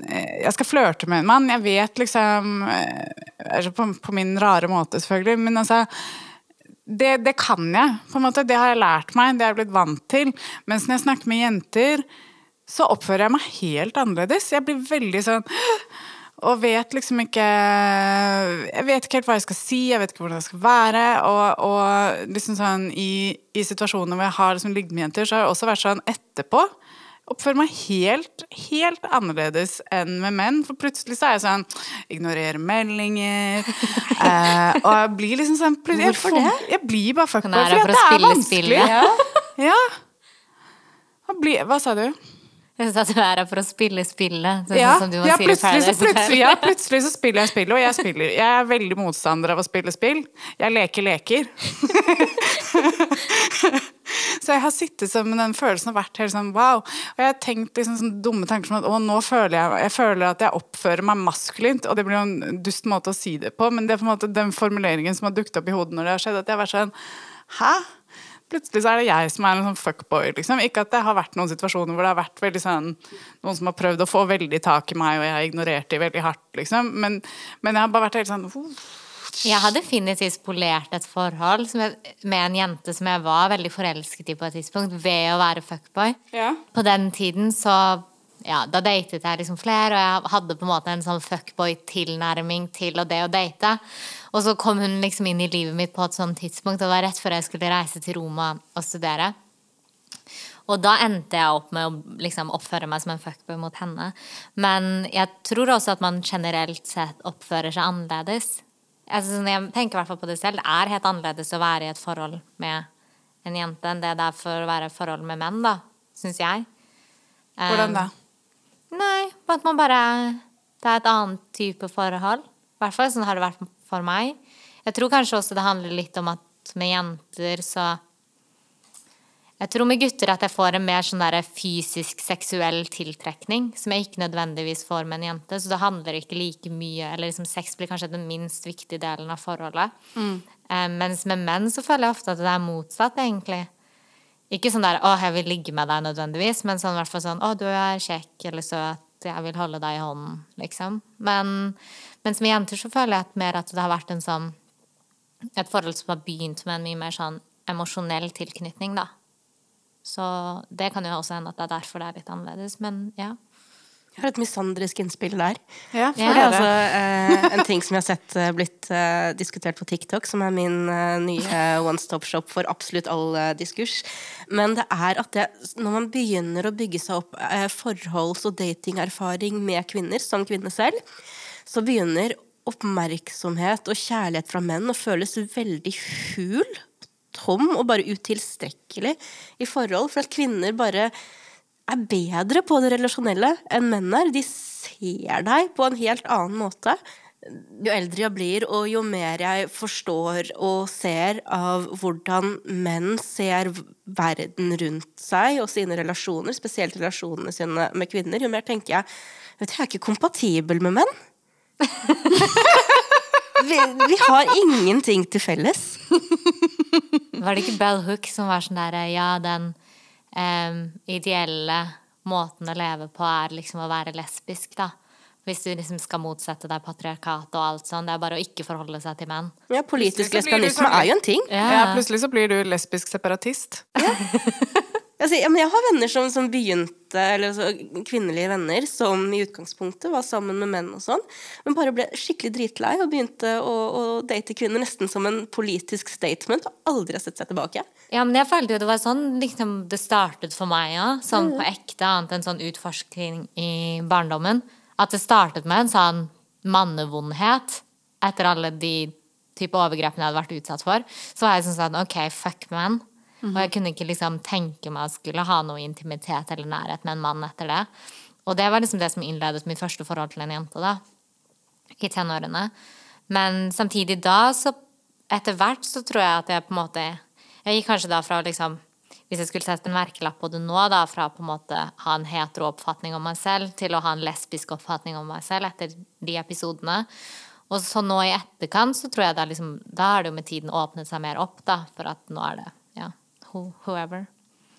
eh, jeg skal flørte med en mann. Jeg vet liksom eh, altså på, på min rare måte, selvfølgelig. Men altså det, det kan jeg, på en måte. Det har jeg lært meg, det har jeg blitt vant til. Mens når jeg snakker med jenter, så oppfører jeg meg helt annerledes. Jeg blir veldig sånn <gasps> og vet liksom ikke Jeg vet ikke helt hva jeg skal si, jeg vet ikke hvordan jeg skal være. Og, og liksom sånn i, i, situasjoner hvor jeg har liksom ligget med jenter, så har jeg også vært sånn etterpå. Oppfører meg helt, helt annerledes enn med menn. For plutselig så er jeg sånn Ignorerer meldinger. <laughs> eh, og jeg blir liksom sånn Hvorfor det? Jeg blir bare fuckboy. For, for det er vanskelig. Ja. <laughs> ja. Hva, hva sa du? Jeg syns at du er her for å spille spillet. Sånn ja, som du ja, si plutselig, så plutselig, ja, plutselig så spiller jeg spillet, og jeg spiller. Jeg er veldig motstander av å spille spill. Jeg leker leker. <laughs> så jeg har sittet med den følelsen har vært helt sånn wow. Og jeg har tenkt liksom sånne dumme tanker som at å, nå føler jeg, jeg føler at jeg oppfører meg maskulint. Og det blir jo en dust måte å si det på, men det er på en måte den formuleringen som har dukket opp i hodet når det har skjedd, at jeg har vært sånn Hæ? Plutselig så er det jeg som er en sånn fuckboy. Liksom. Ikke at det har vært noen situasjoner hvor det har vært veldig sånn Noen som har prøvd å få veldig tak i meg, og jeg har ignorert dem veldig hardt, liksom. Men, men jeg har bare vært helt sånn Uff. Jeg har definitivt polert et forhold jeg, med en jente som jeg var veldig forelsket i på et tidspunkt, ved å være fuckboy. Ja. På den tiden så ja, da datet jeg liksom flere, og jeg hadde på en måte en sånn fuckboy-tilnærming til og det å date. Og så kom hun liksom inn i livet mitt på et sånt tidspunkt, det var rett før jeg skulle reise til Roma og studere. Og da endte jeg opp med å liksom oppføre meg som en fuckboy mot henne. Men jeg tror også at man generelt sett oppfører seg annerledes. Altså, jeg tenker i hvert fall på det selv. Det er helt annerledes å være i et forhold med en jente enn det det er for å være i forhold med menn, da. Syns jeg. Hvordan da? Nei, på at man bare Det er et annet type forhold. I hvert fall sånn har det vært for meg. Jeg tror kanskje også det handler litt om at med jenter så Jeg tror med gutter at jeg får en mer sånn der fysisk, seksuell tiltrekning, som jeg ikke nødvendigvis får med en jente. Så det handler ikke like mye Eller liksom sex blir kanskje den minst viktige delen av forholdet. Mm. Eh, mens med menn så føler jeg ofte at det er motsatt, egentlig. Ikke sånn der 'Å, jeg vil ligge med deg', nødvendigvis, men sånn, hvert fall sånn 'Å, du er kjekk eller søt, jeg vil holde deg i hånden', liksom. Men mens med jenter så føler jeg at mer at det har vært en sånn Et forhold som har begynt med en mye mer sånn emosjonell tilknytning, da. Så det kan jo også hende at det er derfor det er litt annerledes, men ja. Jeg har et misandrisk innspill der. Ja, for det er altså eh, en ting som jeg har sett eh, blitt eh, diskutert på TikTok, som er min eh, nye one stop shop for absolutt all eh, diskurs. Men det er at det, når man begynner å bygge seg opp eh, forholds- og datingerfaring med kvinner, som kvinne selv, så begynner oppmerksomhet og kjærlighet fra menn å føles veldig hul, tom og bare utilstrekkelig i forhold. For at kvinner bare er bedre på det relasjonelle enn menn er. De ser deg på en helt annen måte. Jo eldre jeg blir, og jo mer jeg forstår og ser av hvordan menn ser verden rundt seg og sine relasjoner, spesielt relasjonene sine med kvinner, jo mer tenker jeg vet du, jeg er ikke kompatibel med menn. <laughs> vi, vi, har ingenting til felles. Var det ikke Bell Hook som var sånn derre Ja, den um, ideelle måten å leve på er liksom å være lesbisk, da. Hvis du liksom skal motsette deg patriarkat og alt sånn. Det er bare å ikke forholde seg til menn. Ja, politisk lesbianisme sånn, er jo en ting. Ja. ja. plutselig så blir du lesbisk separatist. Ja. <laughs> Altså, ja, jeg har venner som, som begynte, eller så, kvinnelige venner, som i utgangspunktet var sammen med menn og sånn, men bare ble skikkelig dritlei og begynte å, å date kvinner nesten som en politisk statement og aldri har sett seg tilbake. Ja, men jeg følte jo det var sånn liksom, det startet for meg òg, ja, sånn på ekte, annet enn sånn utforsking i barndommen. At det startet med en sånn mannevondhet etter alle de type overgrepene jeg hadde vært utsatt for. Så var jeg sånn OK, fuck menn. Og jeg kunne ikke liksom tenke meg å skulle ha noe intimitet eller nærhet med en mann etter det. Og det var liksom det som innledet mitt første forhold til en jente, da. I tenårene. Men samtidig da, så etter hvert så tror jeg at jeg på en måte Jeg gikk kanskje da fra liksom Hvis jeg skulle sette en merkelapp på det nå, da, fra på en måte ha en hetero oppfatning om meg selv til å ha en lesbisk oppfatning om meg selv etter de episodene. Og så nå i etterkant så tror jeg da liksom Da har det jo med tiden åpnet seg mer opp, da, for at nå er det whoever.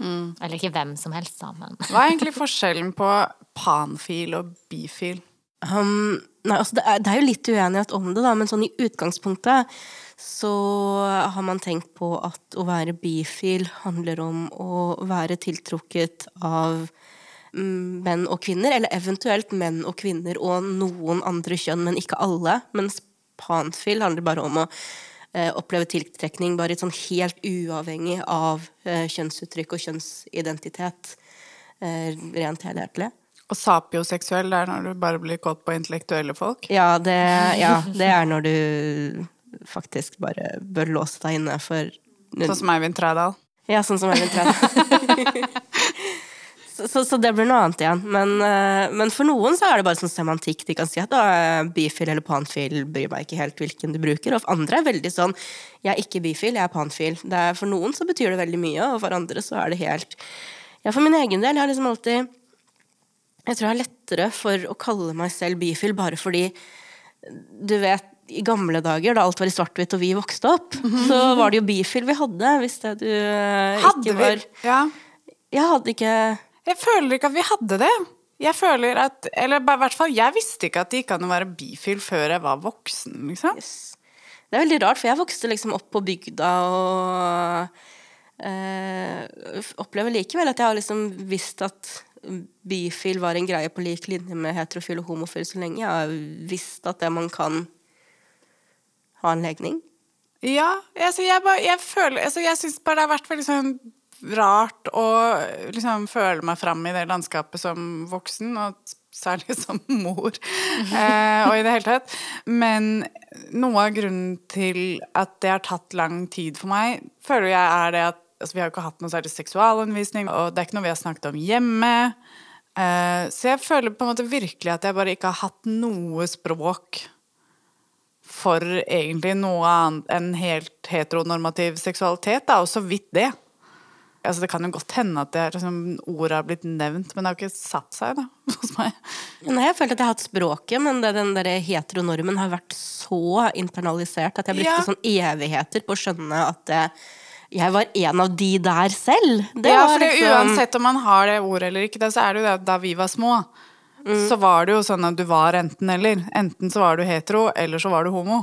Mm. Eller ikke hvem som helst, da, men Hva er egentlig forskjellen på panfil og bifil? Um, nei, altså det, er, det, er, jo litt uenighet om det, da, men sånn i utgangspunktet så har man tenkt på at å være bifil handler om å være tiltrukket av mm, menn og kvinner, eller eventuelt menn og kvinner og noen andre kjønn, men ikke alle. Mens panfil handler bare om å oppleve tiltrekning bare sånn helt uavhengig av eh, kjønnsuttrykk og kjønnsidentitet. Eh, rent helhetlig. Og sapioseksuell, det er når du bare blir kåt på intellektuelle folk? Ja det, ja, det er når du faktisk bare bør låse deg inne for Sånn som Eivind Trædal? Ja, sånn som Eivind Trædal. <laughs> så, så, så, det blir noe annet igjen. Men, uh, men, for noen så er det bare sånn semantikk. De kan si at bifil eller panfil bryr meg ikke helt hvilken du bruker. Og for andre er veldig sånn jeg er ikke bifil, jeg er panfil. Er, for noen så betyr det veldig mye, og for andre så er det helt Ja, for min egen del, jeg har liksom alltid Jeg tror jeg har lettere for å kalle meg selv bifil bare fordi du vet i gamle dager, da alt var i svart-hvitt og vi vokste opp, -hmm. så var det jo bifil vi hadde, hvis det du uh, ikke var Hadde vi? Ja. Jeg hadde ikke Jeg føler ikke at vi hadde det. Jeg føler at Eller i hvert fall, jeg visste ikke at det gikk an å være bifil før jeg var voksen, liksom. Yes. Det er veldig rart, for jeg vokste liksom opp på bygda og uh, opplever likevel at jeg har liksom visst at bifil var en greie på lik linje med heterofil og homofil så lenge jeg har visst at det man kan ha en legning? Ja, altså jeg, bare, jeg føler altså Jeg syns bare det har vært veldig sånn rart å liksom føle meg fram i det landskapet som voksen, og særlig som mor, <laughs> eh, og i det hele tatt. Men noe av grunnen til at det har tatt lang tid for meg, føler jeg er det at altså Vi har jo ikke hatt noe særlig seksualundervisning, og det er ikke noe vi har snakket om hjemme. Eh, så jeg føler på en måte virkelig at jeg bare ikke har hatt noe språk for egentlig noe annet enn helt heteronormativ seksualitet, da, og så vidt det. Altså, det kan jo godt hende at det, liksom, ordet har blitt nevnt, men det har ikke satt seg da, <laughs> hos meg. Nei, jeg følte at jeg har hatt språket, men det, den der heteronormen har vært så internalisert at jeg brukte ja. sånn evigheter på å skjønne at det, jeg var en av de der selv. Det ja, for liksom... uansett om man har det ordet eller ikke, så er det jo det da vi var små mm. så var det jo sånn at du var enten-eller. Enten så var du hetero, eller så var du homo.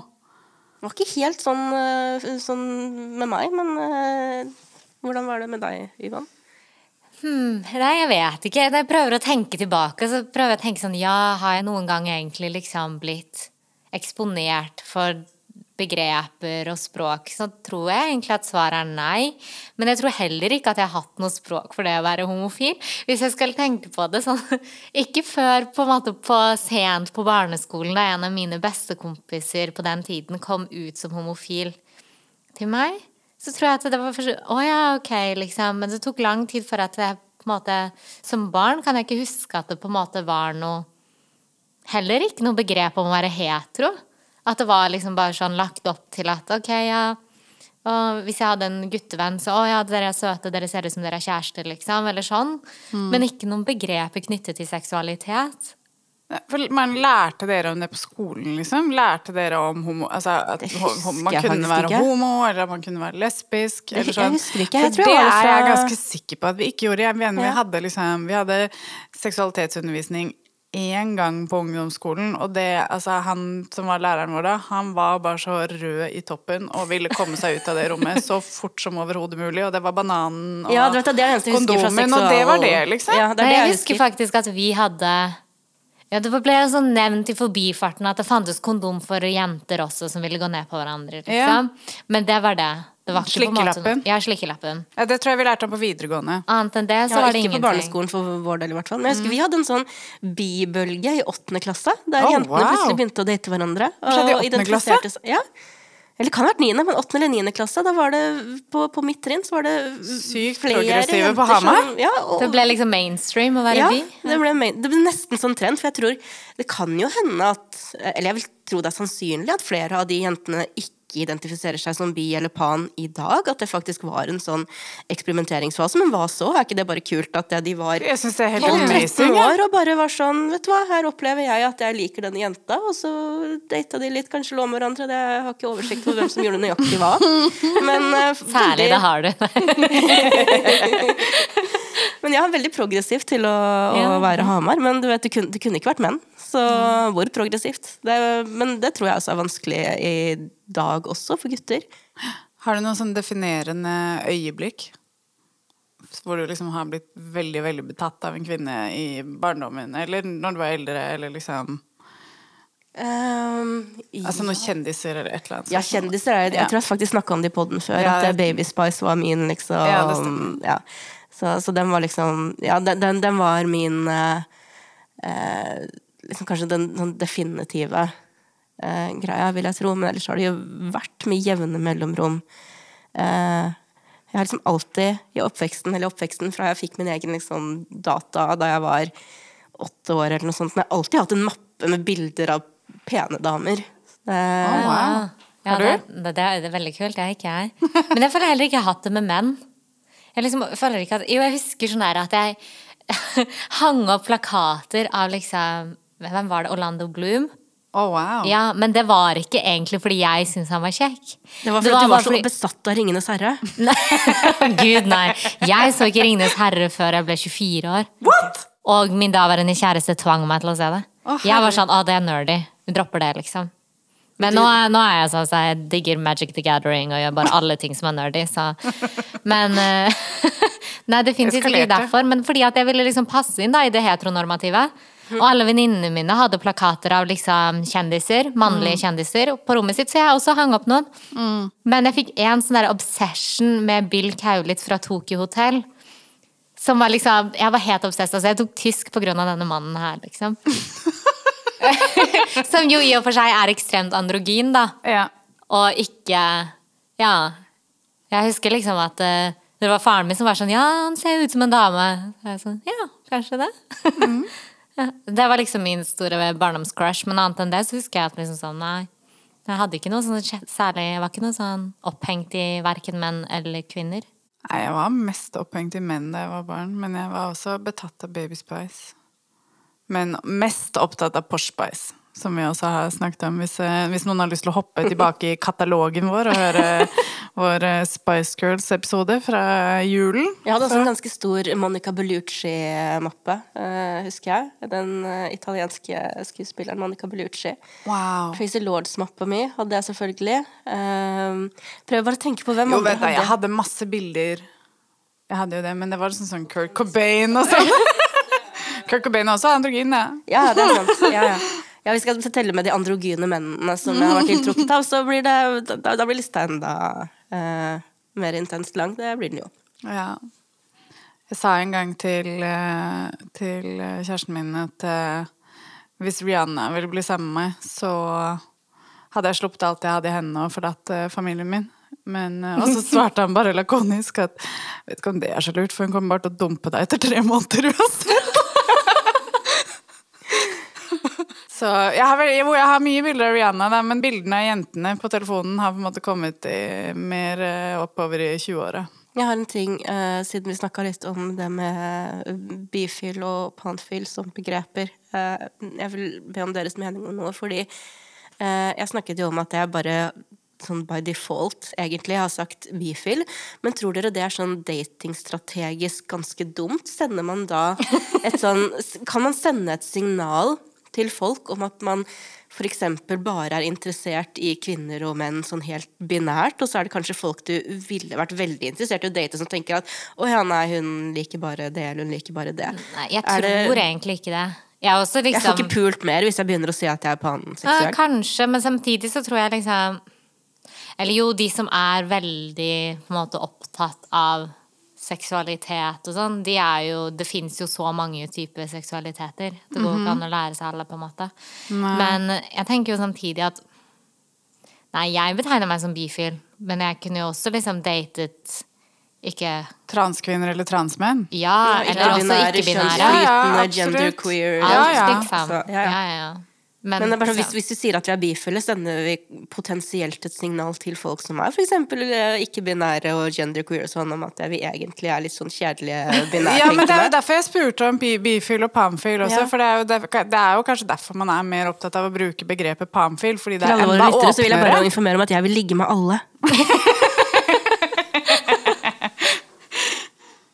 Det var ikke helt sånn, eh, sånn med meg, men uh, hvordan var det med deg, Ivan? Hmm, nei, jeg vet ikke. Jeg prøver å tenke tilbake. Så prøver jeg å tenke sånn Ja, har jeg noen gang egentlig liksom blitt eksponert for begreper og språk, så tror jeg egentlig at svaret er nei. Men jeg tror heller ikke at jeg har hatt noe språk for det å være homofil. Hvis jeg skal tenke på det sånn <laughs> Ikke før på en måte på sent på barneskolen, da en av mine bestekompiser på den tiden kom ut som homofil til meg. Så tror jeg at det var først Å ja, ok, liksom. Men det tok lang tid for at jeg på en måte Som barn kan jeg ikke huske at det på en måte var noe Heller ikke noe begrep om å være hetero. At det var liksom bare sånn lagt opp til at ok, ja og hvis jeg hadde en guttevenn, så å ja, dere er søte, dere ser ut som dere er kjærester, liksom. Eller sånn. Mm. Men ikke noen begreper knyttet til seksualitet. For man lærte dere om det på skolen, liksom? Lærte dere om homo, altså at man kunne være ikke. homo, eller at man kunne være lesbisk? Eller sånn. Jeg husker ikke. Jeg tror det jeg er jeg ganske sikker på at vi ikke gjorde. Jeg mener, ja. vi hadde liksom Vi hadde seksualitetsundervisning én gang på ungdomsskolen, og det, altså, han som var læreren vår da, han var bare så rød i toppen og ville komme seg ut av det rommet så fort som overhodet mulig, og det var bananen og ja, vet, kondomen, og det var det, liksom. Ja, det det jeg, jeg husker faktisk at vi hadde ja, Det ble jo sånn nevnt i forbifarten at det fantes kondom for jenter også som ville gå ned på hverandre. Liksom. Ja. Men det var det. Slikkelappen? Ja, slikkelappen. Ja, det tror jeg vi lærte om på videregående. Annet enn det, så ja, var det ingenting. Ikke på barneskolen for vår del, i hvert fall. Men jeg husker mm. vi hadde en sånn bibølge i åttende klasse, der oh, jentene wow. plutselig begynte å date hverandre. Og og i åttende klasse? Ja. Eller det kan ha vært niende, men åttende eller niende klasse. Da var det på, på mitt trinn så var det Sykt progressive på Hamar. Ja, og, det ble liksom mainstream å være ja, by? Ja, det ble, main, det ble nesten sånn trend. For jeg tror det kan jo hende at Eller jeg vil tro det er sannsynlig at flere av de jentene ikke ikke identifiserer seg som bi eller pan i dag. At det faktisk var en sånn eksperimenteringsfase. Men hva så? Er ikke det bare kult at de var 12-13 år og bare var sånn Vet du hva, her opplever jeg at jeg liker denne jenta, og så data de litt, kanskje lå med hverandre. Det, jeg har ikke oversikt over hvem som gjorde nøyaktig hva. <laughs> Men, uh, Særlig det har du. <laughs> Men ja, veldig progressivt til å, å være Hamar. Men du vet, det kunne, det kunne ikke vært menn. Så hvor progressivt? Det, men det tror jeg også er vanskelig i dag også, for gutter. Har du noen sånn definerende øyeblikk? Hvor du liksom har blitt veldig, veldig betatt av en kvinne i barndommen, eller når du var eldre, eller liksom Um, Altså noen kjendiser eller et eller annet. Ja, kjendiser er Jeg Ja. tror jeg faktisk snakka om det i poden før. Ja, at Baby Spice var min, liksom. Ja, ja. Så, så den var liksom Ja, den, den, den var min uh, eh, Liksom kanskje den, den definitive eh, greia, vil jeg tro. Men ellers har det jo vært med jevne mellomrom. Eh, jeg har liksom alltid i oppveksten, eller oppveksten fra jeg fikk min egen liksom, data da jeg var åtte år, eller noe sånt, men jeg har alltid hatt en mappe med bilder av pene damer. Det, Å, wow. Ja, Har du? det, det, det er- det er veldig kult. Det er ikke jeg. Men jeg føler heller ikke jeg har hatt det med menn. Jeg liksom føler ikke at, jo, jeg husker sånn der at jeg <laughs> hang opp plakater av liksom Hvem var det? Orlando Bloom? Å, wow. Ja, Men det var ikke egentlig fordi jeg syntes han var kjekk. Det var fordi du var så fordi- besatt av Ringenes herre. <laughs> Nei, <laughs> Gud, nei. Jeg så ikke 'Ringenes herre' før jeg ble 24 år. What? Og min daværende kjæreste tvang meg til å se det. Oh, jeg var sånn 'Å, det er nerdy'. Hun dropper det, liksom. Men nå er, nå er jeg sånn så jeg digger Magic the Gathering og gjør bare alle ting som er nerdy, så Men uh, <laughs> Nei, definitivt ikke derfor, men fordi at jeg ville liksom passe inn da i det heteronormative. Og alle venninnene mine hadde plakater av liksom kjendiser, mannlige kjendiser, på rommet sitt, så jeg også hang opp noen. Men jeg fikk en sånn der obsession med Bill Kaulitz fra Tokyo Hotel. Som var liksom, Jeg var helt obsess. Altså jeg tok tysk på grunn av denne mannen her, liksom. <laughs> Som jo i og for seg er ekstremt androgyn, da. Ja. Og ikke Ja. Jeg husker liksom at eh, det var faren min som var sånn Ja, han ser ut som en dame. Så jeg sånn, ja, kanskje det. Det var liksom min store barndomscrush. Men annet enn det så husker jeg at liksom sånn, nei. Jeg hadde ikke noe sånn særlig Jeg var ikke noe sånn opphengt i verken menn eller kvinner. Nei, jeg var mest opphengt i menn da jeg var barn, men jeg var også betatt av Baby Spice. Men mest opptatt av Posh Spice, som vi også har snakket om. Hvis, eh, hvis noen har lyst til å hoppe tilbake i katalogen vår og høre <laughs> vår eh, Spice Girls-episode fra julen. Jeg hadde også en ganske stor Monica Bellucci-mappe, eh, husker jeg. Den italienske skuespilleren Monica Bellucci. Wow. Crazy Lords-mappa mi hadde jeg selvfølgelig. Um, prøv bare å tenke på hvem Jo, andre du, jeg hadde. hadde masse bilder. Jeg hadde jo det, men det var sånn, sånn Kurt Cobain og sånn. <laughs> Kurt Cobain er også androgyn, ja. Ja, det er sant. Ja, ja. Ja, jeg skal telle med de androgyne mennene som jeg har vært tiltrukket av, så blir det, da, da blir lista enda eh, mer intenst lang. Det blir den jo. Ja. Jeg sa en gang til, eh, til eh, kjæresten min at uh, hvis Rihanna ville bli sammen med meg, så hadde jeg sluppet alt jeg hadde i hendene og forlatt uh, familien min. Men, uh, og så svarte han bare lakonisk at vet ikke om det er så lurt, for hun kommer bare til å dumpe deg etter tre måneder uansett. Så jeg har, jeg har mye bilder av Rihanna, da, men bildene av jentene på telefonen har på en måte kommet i, mer eh, oppover i 20-åra. Jeg har en ting, eh, siden vi snakka litt om det med bifil og panfil som begreper. Eh, jeg vil be om deres mening om noe, fordi eh, jeg snakket jo om at jeg bare sånn by default egentlig har sagt bifil. Men tror dere det er sånn datingstrategisk ganske dumt? Sender man da et sånn Kan man sende et signal til folk om at man f.eks. bare er interessert i kvinner og menn sånn helt binært, og så er det kanskje folk du ville vært veldig interessert i å date, som tenker at å ja, nei, hun liker bare det, eller hun liker bare det. Nei, jeg tror det- egentlig ikke det. Jeg, også, liksom... Jeg liksom, får ikke pult mer hvis jeg begynner å si at jeg er Ja, panseksuell. kanskje, men samtidig så tror jeg liksom Eller jo, de som er veldig på en måte opptatt av seksualitet og sånn, de er jo Det fins jo så mange typer seksualiteter. Det går ikke an å lære seg alle, på en måte. Men jeg tenker jo samtidig at Nei, jeg betegner meg som bifil, men jeg kunne jo også liksom datet ikke Transkvinner eller transmenn? Ja, eller også Ikke-binære, Ja, absolutt. Ja, absolutt. Ja, ja. Men, Men det er bare sånn, hvis, hvis du sier at vi er bifile, sender vi potensielt et signal til folk som er f.eks. ikke-binære og genderqueer og sånn, om at vi egentlig er litt sånn kjedelige <laughs> binære. Ja, men det er jo derfor jeg spurte om bi- bifil og pamfil også. Ja. For det er, jo, det er jo kanskje derfor man er mer opptatt av å bruke begrepet pamfil. Fordi det er enda lyttere så vil jeg bare informere om at jeg vil ligge med alle. <laughs>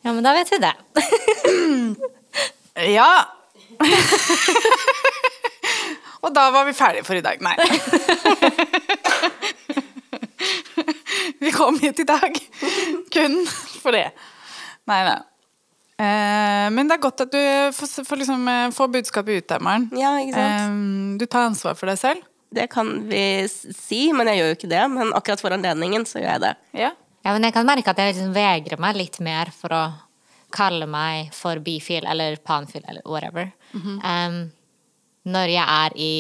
Ja, men da vet vi det. Ja. <laughs> Og da var vi ferdige for i dag. Nei. <laughs> Vi kom hit i dag kun for det. Nei, nei. Eh, men det er godt at du får, får, liksom, eh, får budskapet ut der, Maren. Ja, ikke sant? Eh, du tar ansvar for deg selv. Det kan vi si, men jeg gjør jo ikke det. Men akkurat for anledningen så gjør jeg det. Ja. Ja, men jeg kan merke at jeg liksom vegrer meg litt mer for å kalle meg for bifil eller panfil eller whatever. um, når jeg er i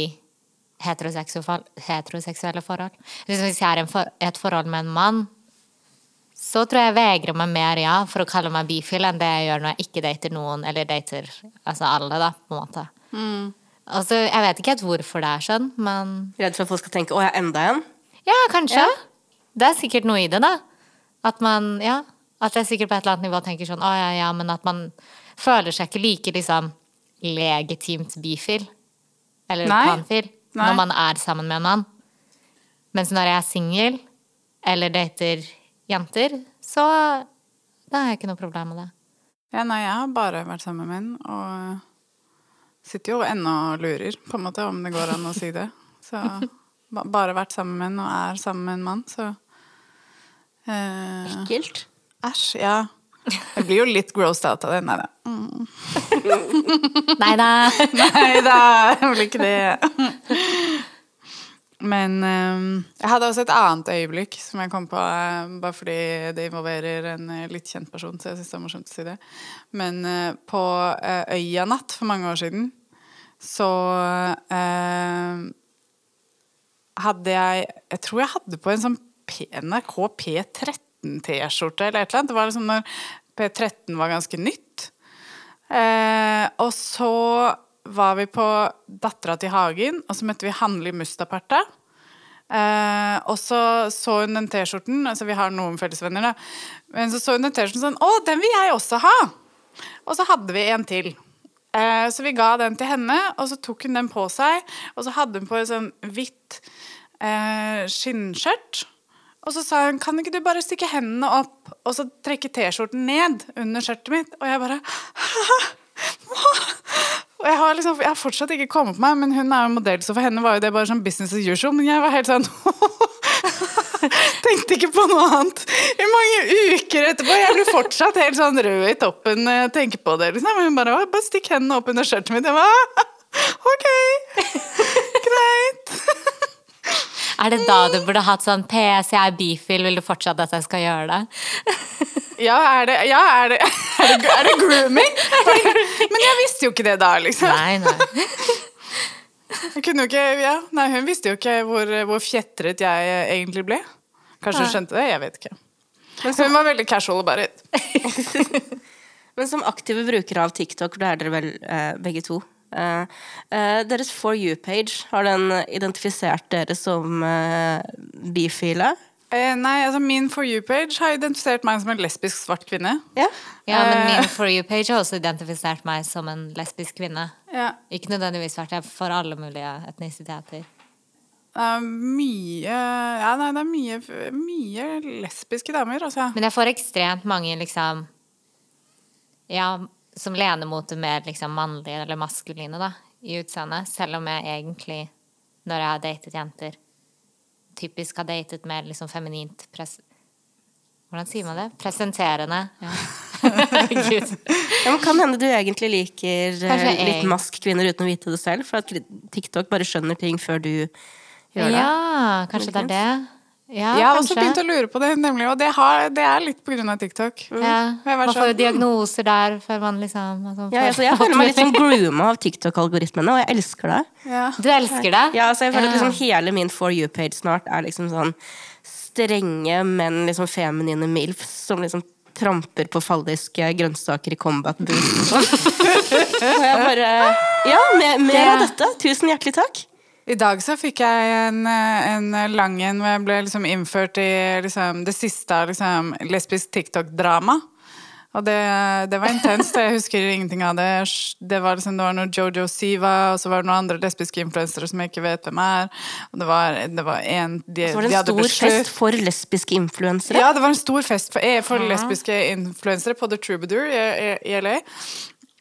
heteroseksuelle forhold. Liksom hvis jeg er i for, et forhold med en mann, så tror jeg vegrer meg mer ja, for å kalle meg bifil enn det jeg gjør når jeg ikke dater noen, eller dater altså alle, da, på en måte. Altså, jeg vet ikke helt hvorfor det er sånn, men Redd for at folk skal tenke 'å, jeg er enda en'. ja, kanskje. Det er sikkert noe i det, da. At man, ja, at jeg sikkert på et eller annet nivå tenker sånn, å ja, ja, men at man føler seg ikke like liksom legitimt bifil. Eller Nei. panfil. Nei. Når man er sammen med en mann. Mens når jeg er singel, eller dater jenter, så da har jeg ikke noe problem med det. ja, nei, jeg har bare vært sammen med menn, og sitter jo ennå og lurer, på en måte, om det går an å si det. Så bare vært sammen med menn og er sammen med en mann, så eh, Ekkelt. Æsj, ja. Jeg blir jo litt grossed out av det. Nei da. Mm. <laughs> Nei da. Nei da, jeg blir ikke det. Men um, jeg hadde også et annet øyeblikk som jeg kom på, uh, bare fordi det involverer en uh, litt kjent person, så jeg syns det er morsomt å si det. Men uh, på Øyanatt for mange år siden, så eh, hadde jeg Jeg tror jeg hadde på en sånn P NRK P13-T-skjorte eller et eller annet. Det var liksom når P13 var ganske nytt. Eh, og så var vi på Dattera til Hagen, og så møtte vi Hanli Mustaparta. Eh, og så så hun den T-skjorten, altså vi har noen fellesvenner, da. Men så så hun den T-skjorten sånn Å, den vil jeg også ha! Og så hadde vi en til. Eh, så vi ga den til henne, og så tok hun den på seg. Og så hadde hun på et sånn hvitt eh, skinnskjørt. Og så sa hun kan ikke du bare stikke hendene opp og så trekke T-skjorten ned under skjørtet mitt? Og jeg bare <laughs> Og jeg har, liksom, jeg har fortsatt ikke kommet på meg, men hun er jo modell, så for henne var jo det bare sånn business as usual. Men jeg var helt sånn <laughs> Tenkte ikke på noe annet i mange uker etterpå. Jeg blir fortsatt helt sånn rød i toppen når jeg tenker på det. Liksom. Hun bare, bare stikk hendene opp under skjørtet mitt. Jeg bare, <laughs> ok, greit. Er det da du burde hatt sånn PS, jeg er bifil, vil du fortsatt at jeg skal gjøre det? Ja, er det, ja, er det, <laughs> er det, er det grooming? Men jeg visste jo ikke det da, liksom. Nei, nei. Jeg kunne jo ikke, ja, nei, hun visste jo ikke hvor, hvor fjetret jeg egentlig ble. Kanskje hun skjønte det? Jeg vet ikke. Men Hun var veldig casual og bare <laughs> Men som aktive brukere av TikTok, det er dere vel eh, begge to eh, eh, Deres For you-page, har den identifisert dere som uh, bifile? eh, Nei, altså min For you-page har identifisert meg som en lesbisk svart kvinne. Ja. Ja, men min For you-page har også identifisert meg som en lesbisk kvinne. Ja. Ikke nødvendigvis vært jeg for alle mulige etnisiteter. Det er mye Ja, nei, det er mye, mye lesbiske damer, altså. Men jeg får ekstremt mange liksom Ja, som lener mot det mer liksom mannlige eller maskuline, da, i utseendet. Selv om jeg egentlig, når jeg har datet jenter, typisk har datet mer liksom feminint pres... Hvordan sier man det? Presenterende. Ja. <laughs> Gud. Ja, men kan hende du egentlig liker eh, Kanskje jeg- litt mask-kvinner uten å vite det selv, for at TikTok bare skjønner ting før du gjør det. Ja, kanskje det er det. Ja, Jeg har også kanskje. begynt å lure på det, nemlig. Og det, har, det er litt av TikTok. Ja, Jeg man får jo sånn, diagnoser der før man liksom altså, Ja, altså, jeg føler meg litt sånn grooma av TikTok-algoritmene, og jeg elsker det. Ja. Du elsker det? Ja, altså, jeg føler at liksom hele min For you-page snart er liksom sånn strenge, men liksom feminine milfs som liksom tramper på falliske grønnsaker i combat-boot. og <laughs> sånn. Og jeg bare Ja, mer, mer av dette. Tusen hjertelig takk. I dag så fikk jeg en, en lang en hvor jeg ble liksom innført i liksom, det siste av liksom, lesbisk TikTok-drama. Og det, det var intenst, og jeg husker ingenting av det. Det var, liksom, det var noe Jojo Siva, og så var det noen andre lesbiske influensere som jeg ikke vet hvem er. Og det var, det var en de, Så var det de en stor besøk- fest for lesbiske influensere. Ja, det var en stor fest for, eh, for lesbiske influensere på The Troubadour i, i, i LA.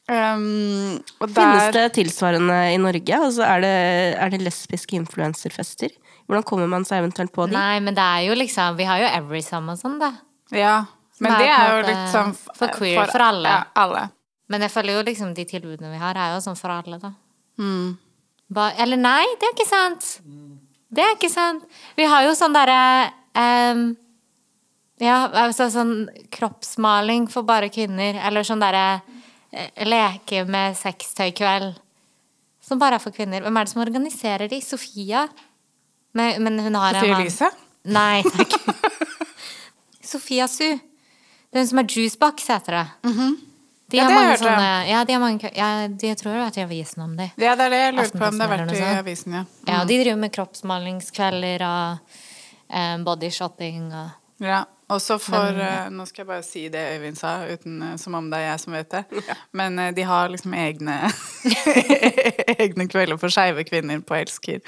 Um, og Finnes det tilsvarende i Norge? Altså, er, det, er det lesbiske influenserfester? Hvordan kommer man seg eventuelt på de? Nei, men det er jo liksom Vi har jo Everysome og sånn, da. Ja, men det er det er jo litt sånn f- for queer, for alle. Ja, alle. Men jeg føler jo liksom de tilbudene vi har, er jo sånn for alle, da. Mm. Ba, eller nei, det er ikke sant. Det er ikke sant. Vi har jo sånn derre um, Ja, altså sånn kroppsmaling for bare kvinner. Eller sånn derre eh, leke med sextøykveld. Som bare er for kvinner. Hvem er det som organiserer de? Sofia? Men, men hun har Sofie Elise? Nei, takk. <laughs> Sofia Su. Det er hun som er Juicebox, heter det. De Mhm. Ja, det har hørte sånne Ja, de har mange ja, de, Jeg tror det har vært i avisen om de. Ja, det er det jeg lurer på om det har vært i avisen, ja. Ja, og de driver med kroppsmalingskvelder og um, bodyshopping og ja. Og så for eh, Nå skal jeg bare si det Øyvind sa, uten, eh, som om det er jeg som vet det. Men eh, de har liksom egne <laughs> Egne kvelder for skeive kvinner på Elsker.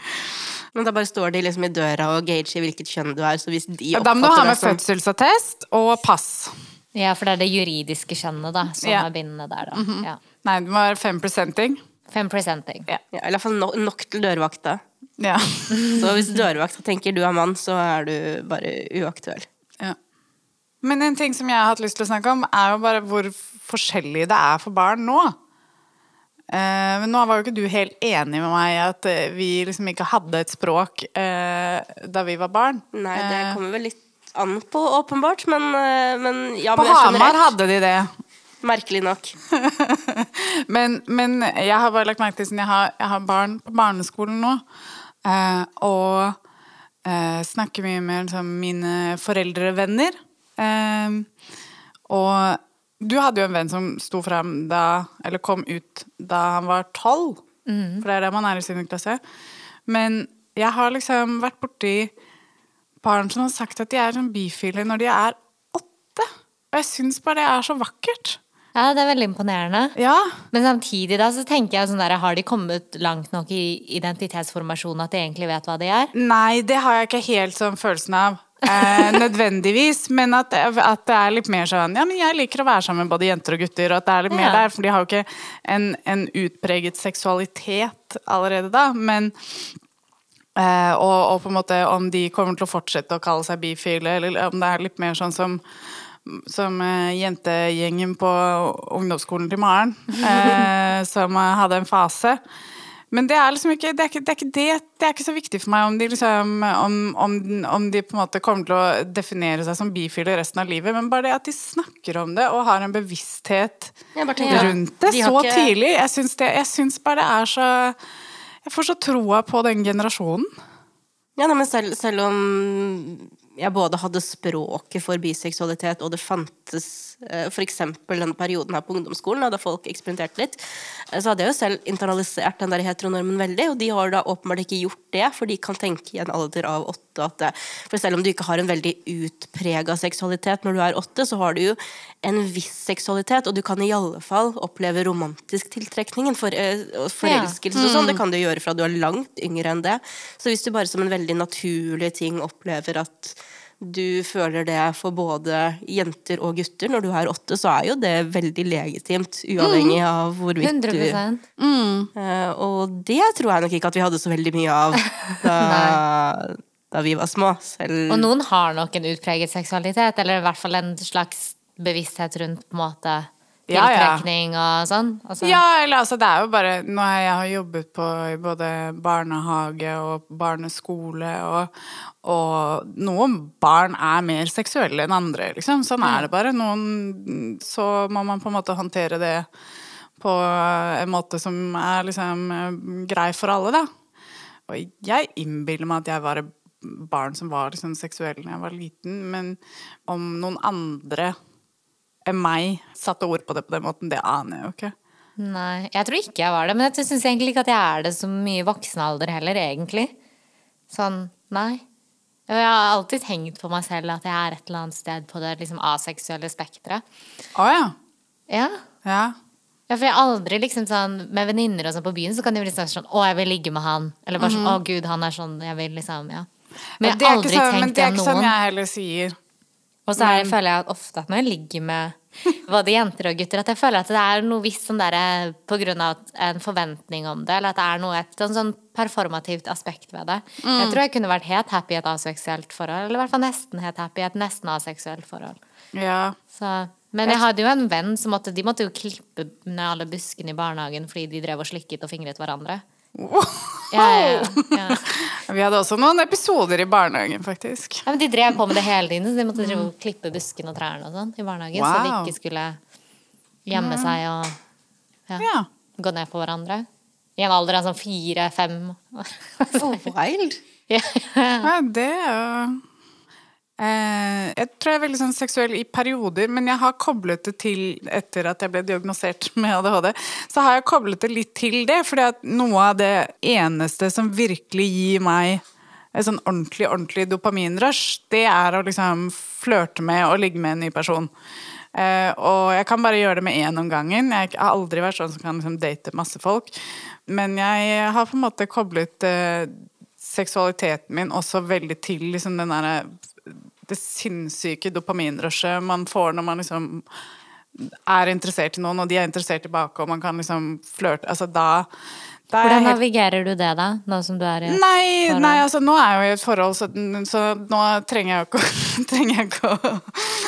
Men da bare står de liksom i døra og gager hvilket kjønn du er. Så hvis de Ja, Da må du ha med fødselsattest og pass. Ja, for det er det juridiske kjønnet, da, som Ja. er bindende der, da. ja. Nei, det må være fem presenting. Fem presenting. Ja. ja, I hvert fall nok, nok til dørvakta. Ja. <laughs> Så hvis dørvakta tenker du er mann, så er du bare uaktuell. Men en ting som jeg har hatt lyst til å snakke om, er jo bare hvor forskjellig det er for barn nå. Uh, men nå var jo ikke du helt enig med meg i at eh, vi liksom ikke hadde et språk uh, da vi var barn. Nei, det kommer vel litt an på, åpenbart, men, men ja, på Hamar hadde de det. Merkelig nok. <laughs> Men, men jeg har bare lagt merke til siden jeg har, jeg har barn på barneskolen nå, uh, og snakker mye med liksom, mine foreldrevenner. Eh, og du hadde jo en venn som sto frem da, eller kom ut da han var tolv. For det er det man er i sin klasse. Men jeg har liksom vært borti barn som har sagt at de er sånn bifile når de er åtte. Og jeg syns bare det er så vakkert. Ja, det er veldig imponerende. Ja. Men samtidig da, så tenker jeg sånn der, har de kommet langt nok i identitetsformasjonen at de egentlig vet hva de er? Nei, det har jeg ikke helt sånn følelsen av. Eh, nødvendigvis, men at, at det er litt mer sånn Ja, men jeg liker å være sammen med både jenter og gutter, og at det er litt mer Ja. der, for de har jo ikke en, en utpreget seksualitet allerede da, men eh, og, og på en måte om de kommer til å fortsette å kalle seg bifile, eller om det er litt mer sånn som som eh, jentegjengen på ungdomsskolen til Maren, <laughs> eh, som eh, hadde en fase. Men det er liksom ikke det er ikke, det, er ikke det, det er ikke så viktig for meg om de liksom om, om, om de på en måte kommer til å definere seg som bifile resten av livet, men bare det at de snakker om det og har en bevissthet tenker rundt det de så ikke- tidlig. Jeg syns, det, jeg syns bare det er så Jeg får så troa på den generasjonen. Ja, nei, men selv, selv om jeg både hadde språket for biseksualitet, og det fantes eh, eksempel den perioden her på ungdomsskolen, da folk eksperimenterte litt, eh, så hadde jeg jo selv internalisert den der heteronormen veldig, og de har da åpenbart ikke gjort det, for de kan tenke i en alder av åtte at det, For selv om du ikke har en veldig utprega seksualitet når du er åtte, så har du jo en viss seksualitet, og du kan i alle fall oppleve romantisk tiltrekning, for, eh, forelskelse og sånn. Det kan du gjøre fra du er langt yngre enn det. Så hvis du bare som en veldig naturlig ting opplever at du føler det for både jenter og gutter. Når du er åtte, så er jo det veldig legitimt, uavhengig av hvorvidt du 100 du Eh, Og det tror jeg nok ikke at vi hadde så veldig mye av <laughs> da, da vi var små. Selv Og noen har nok en utpreget seksualitet, eller i hvert fall en slags bevissthet rundt på en måte Ja, ja. tiltrekning og sånn. Altså, Ja, eller altså det er jo bare Nå jeg har jobbet på i både barnehage og barneskole, og, og noen barn er mer seksuelle enn andre, liksom. Sånn er det bare. Noen Så må man på en måte håndtere det på en måte som er liksom eh, grei for alle, da. Og jeg innbiller meg at jeg var et barn som var liksom seksuell da jeg var liten, men om noen andre meg satte ord på det på den måten, det aner jeg jo ikke. Nei, jeg tror ikke jeg var det. Men jeg syns egentlig ikke at jeg er det så mye i voksen alder heller, egentlig. Sånn, nei. Jeg har alltid tenkt på meg selv at jeg er et eller annet sted på det liksom aseksuelle spekteret. Å ja. Ja. Ja. Ja, for jeg har aldri liksom sånn Med venninner og sånn på byen, så kan de liksom sånn Å, jeg vil ligge med han. Eller bare sånn Å, gud, han er sånn Jeg vil liksom Ja. Men jeg det er sånn, men det er ikke sånn jeg heller sier. Og så er, føler jeg at ofte at når jeg ligger med både jenter og gutter, at jeg føler at det er noe visst sånn derre på grunn av en forventning om det, eller at det er noe et sånn, sånn performativt aspekt ved det. Mm. Jeg tror jeg kunne vært helt happy i et aseksuelt forhold, eller i hvert fall nesten helt happy i et nesten aseksuelt forhold. Ja. Så, men jeg hadde jo en venn som måtte, de måtte jo klippe ned alle buskene i barnehagen fordi de drev og slikket og fingret hverandre. Ja, ja. <laughs> Vi hadde også noen episoder i barnehagen, faktisk. Ja, men de drev på med det hele tiden, så de måtte mm. klippe buskene og trærne og sånn i barnehagen, så de ikke skulle gjemme seg og ja, Ja. gå ned på hverandre. I en alder av sånn fire-fem. Oh, wild. <laughs> ja, det er jo Jeg tror jeg er veldig sånn seksuell i perioder, men jeg har koblet det til etter at jeg ble diagnosert med ADHD. Så har jeg koblet det litt til det, fordi at noe av det eneste som virkelig gir meg et sånn ordentlig, ordentlig dopaminrush, det er å liksom flørte med og ligge med en ny person. Eh, og jeg kan bare gjøre det med én om gangen. Jeg har aldri vært sånn som kan liksom date masse folk. Men jeg har på en måte koblet eh, seksualiteten min også veldig til liksom den derre det sinnssyke dopaminrushet man får når man liksom er interessert i noen, og de er interessert tilbake, og man kan liksom flørte Altså da, Hvordan helt navigerer du det, da? Nå som du er i et Nei, forhold? nei, altså nå er jeg jo i et forhold, så, så nå trenger jeg jo ikke, <laughs> trenger jeg ikke å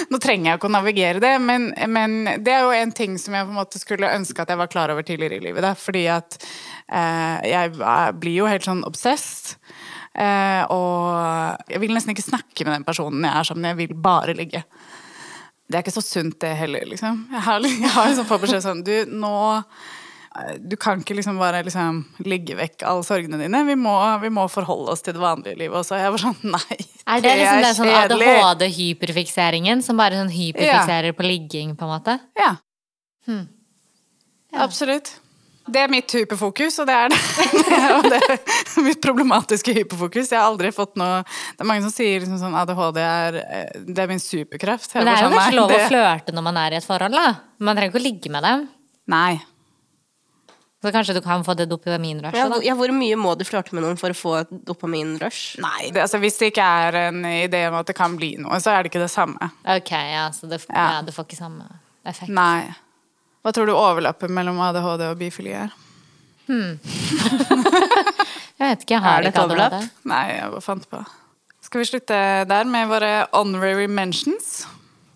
Nå trenger jeg ikke å navigere det, men, men det er jo en ting som jeg på en måte skulle ønske at jeg var klar over tidligere i livet. Da, fordi at eh, jeg blir jo helt sånn obsessed. Eh, og jeg vil nesten ikke snakke med den personen jeg er sammen med, jeg vil bare ligge. Det er ikke så sunt, det heller, liksom. Jeg har, <laughs> jeg har liksom fått beskjed sånn Du, nå du kan ikke liksom bare liksom ligge vekk alle sorgene dine. Vi må, vi må forholde oss til det vanlige livet også. Jeg var sånn, <laughs> nei. Er det liksom det sånn kjedelig. ADHD-hyperfikseringen som bare sånn hyperfikserer på ligging, på en måte? Ja. Hmm. Absolutt. Det er mitt hyperfokus, og det er det. <laughs> og det er mitt problematiske hyperfokus. Jeg har aldri fått noe Det er mange som sier liksom sånn ADHD er, eh, det er min superkraft. Men det er jo ikke kanskje lov å flørte når man er i et forhold, da. Man trenger ikke å ligge med dem. Nei. Så kanskje du kan få det dopaminrushet, da. ja, hvor mye må du flørte med noen for å få et dopaminrush? Nei, det, altså, Hvis det ikke er en idé om at det kan bli noe, så er det ikke det samme. Ok, ja, så det, Ja. ja, det får ikke samme effekt. Nei. Hva tror du overlappet mellom ADHD og bifili er? Hmm. <laughs> Jeg vet ikke, jeg har Er det ikke overlapp? ADHD. Nei, jeg bare fant på. Skal vi slutte der med våre honorary mentions?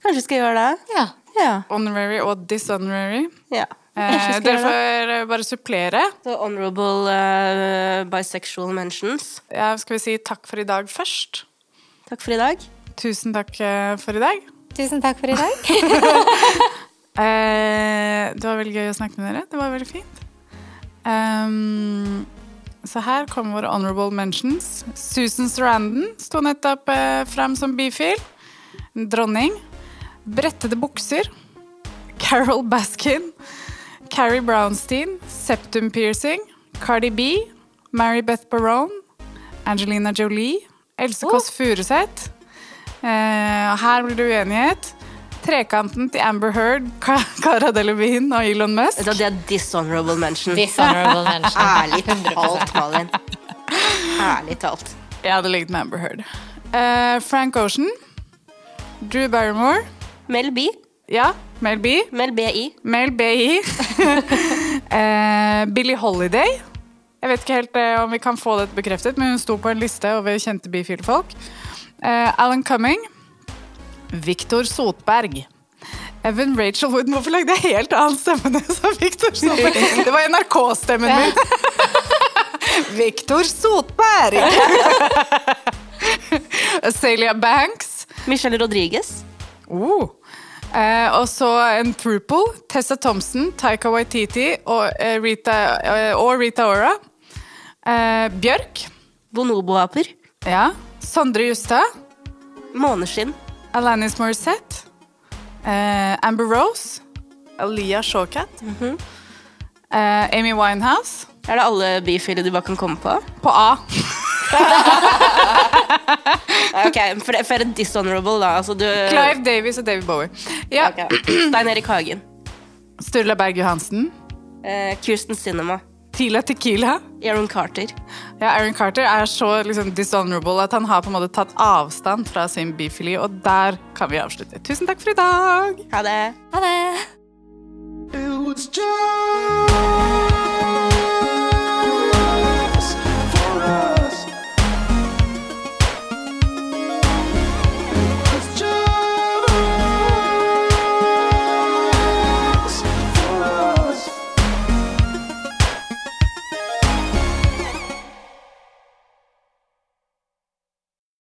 Kanskje vi skal gjøre det? Ja. Ja. Honorary og dishonorary. ja. Eh, dere får eh, bare supplere. Så honorable uh, bisexual mentions. Ja, skal vi si takk for i dag først? Takk for i dag. Tusen takk eh, for i dag. Tusen takk for i dag. <laughs> Eh, det var veldig gøy å snakke med dere. Det var veldig fint. Um, så her kommer våre honorable mentions. Susan Sarandon sto nettopp eh, frem som bifil. Dronning. Brettede bukser. Carol Baskin. Carrie Brownstein. Septum piercing. Cardi B. Mary Beth Barone. Angelina Jolie. Else Kåss Furuseth. Eh, her blir det uenighet. Trekanten til Amber Heard, Cara Delevingne og Elon Musk. Det er dishonorable mention. Dishonorable <laughs> mention. Ærlig <laughs> talt, Malin. Ærlig talt. Jeg hadde ligget med Amber Heard. Uh, Frank Ocean. Drew Barrymore. Mel B. Ja, Mel B. Mel BI. Mel B.I. uh, <laughs> Billie Holiday. Jeg vet ikke helt uh, om vi kan få dette bekreftet, men hun sto på en liste over kjente bifile folk. Uh, Alan Cumming. Victor Sotberg. Evan Rachel Wood. Hvorfor lagde jeg helt annen stemme enn sa Victor Sotberg? <laughs> Det var NRK-stemmen min. <laughs> Victor Sotberg! <laughs> Celia Banks. Michelle Rodriguez. Oh. Eh, og så en Truple, Tessa Thompson, Taika Waititi og, eh, Rita, eh, og Rita Ora. Eh, Bjørk. Bonobo-aper. Ja. Sondre Justad. Måneskinn. Alanis Morissette. Eh, Amber Rose. Aliyah Shawkat. eh, Amy Winehouse. Er det alle bifile du bare kan komme på? På A. <laughs> ok, for, for en dishonorable, da. Altså, du Clive Davies og David Bowie. Ja. Okay. <clears throat> Stein Erik Hagen. Sturla Berg Johansen. Eh, Kirsten Cinema. Tila Tequila. Aaron Carter. Ja, Aaron Carter er så liksom, dishonorable at han har på en måte tatt avstand fra sin bifili, og der kan vi avslutte. Tusen takk for i dag! Ha det. Ha det! It was just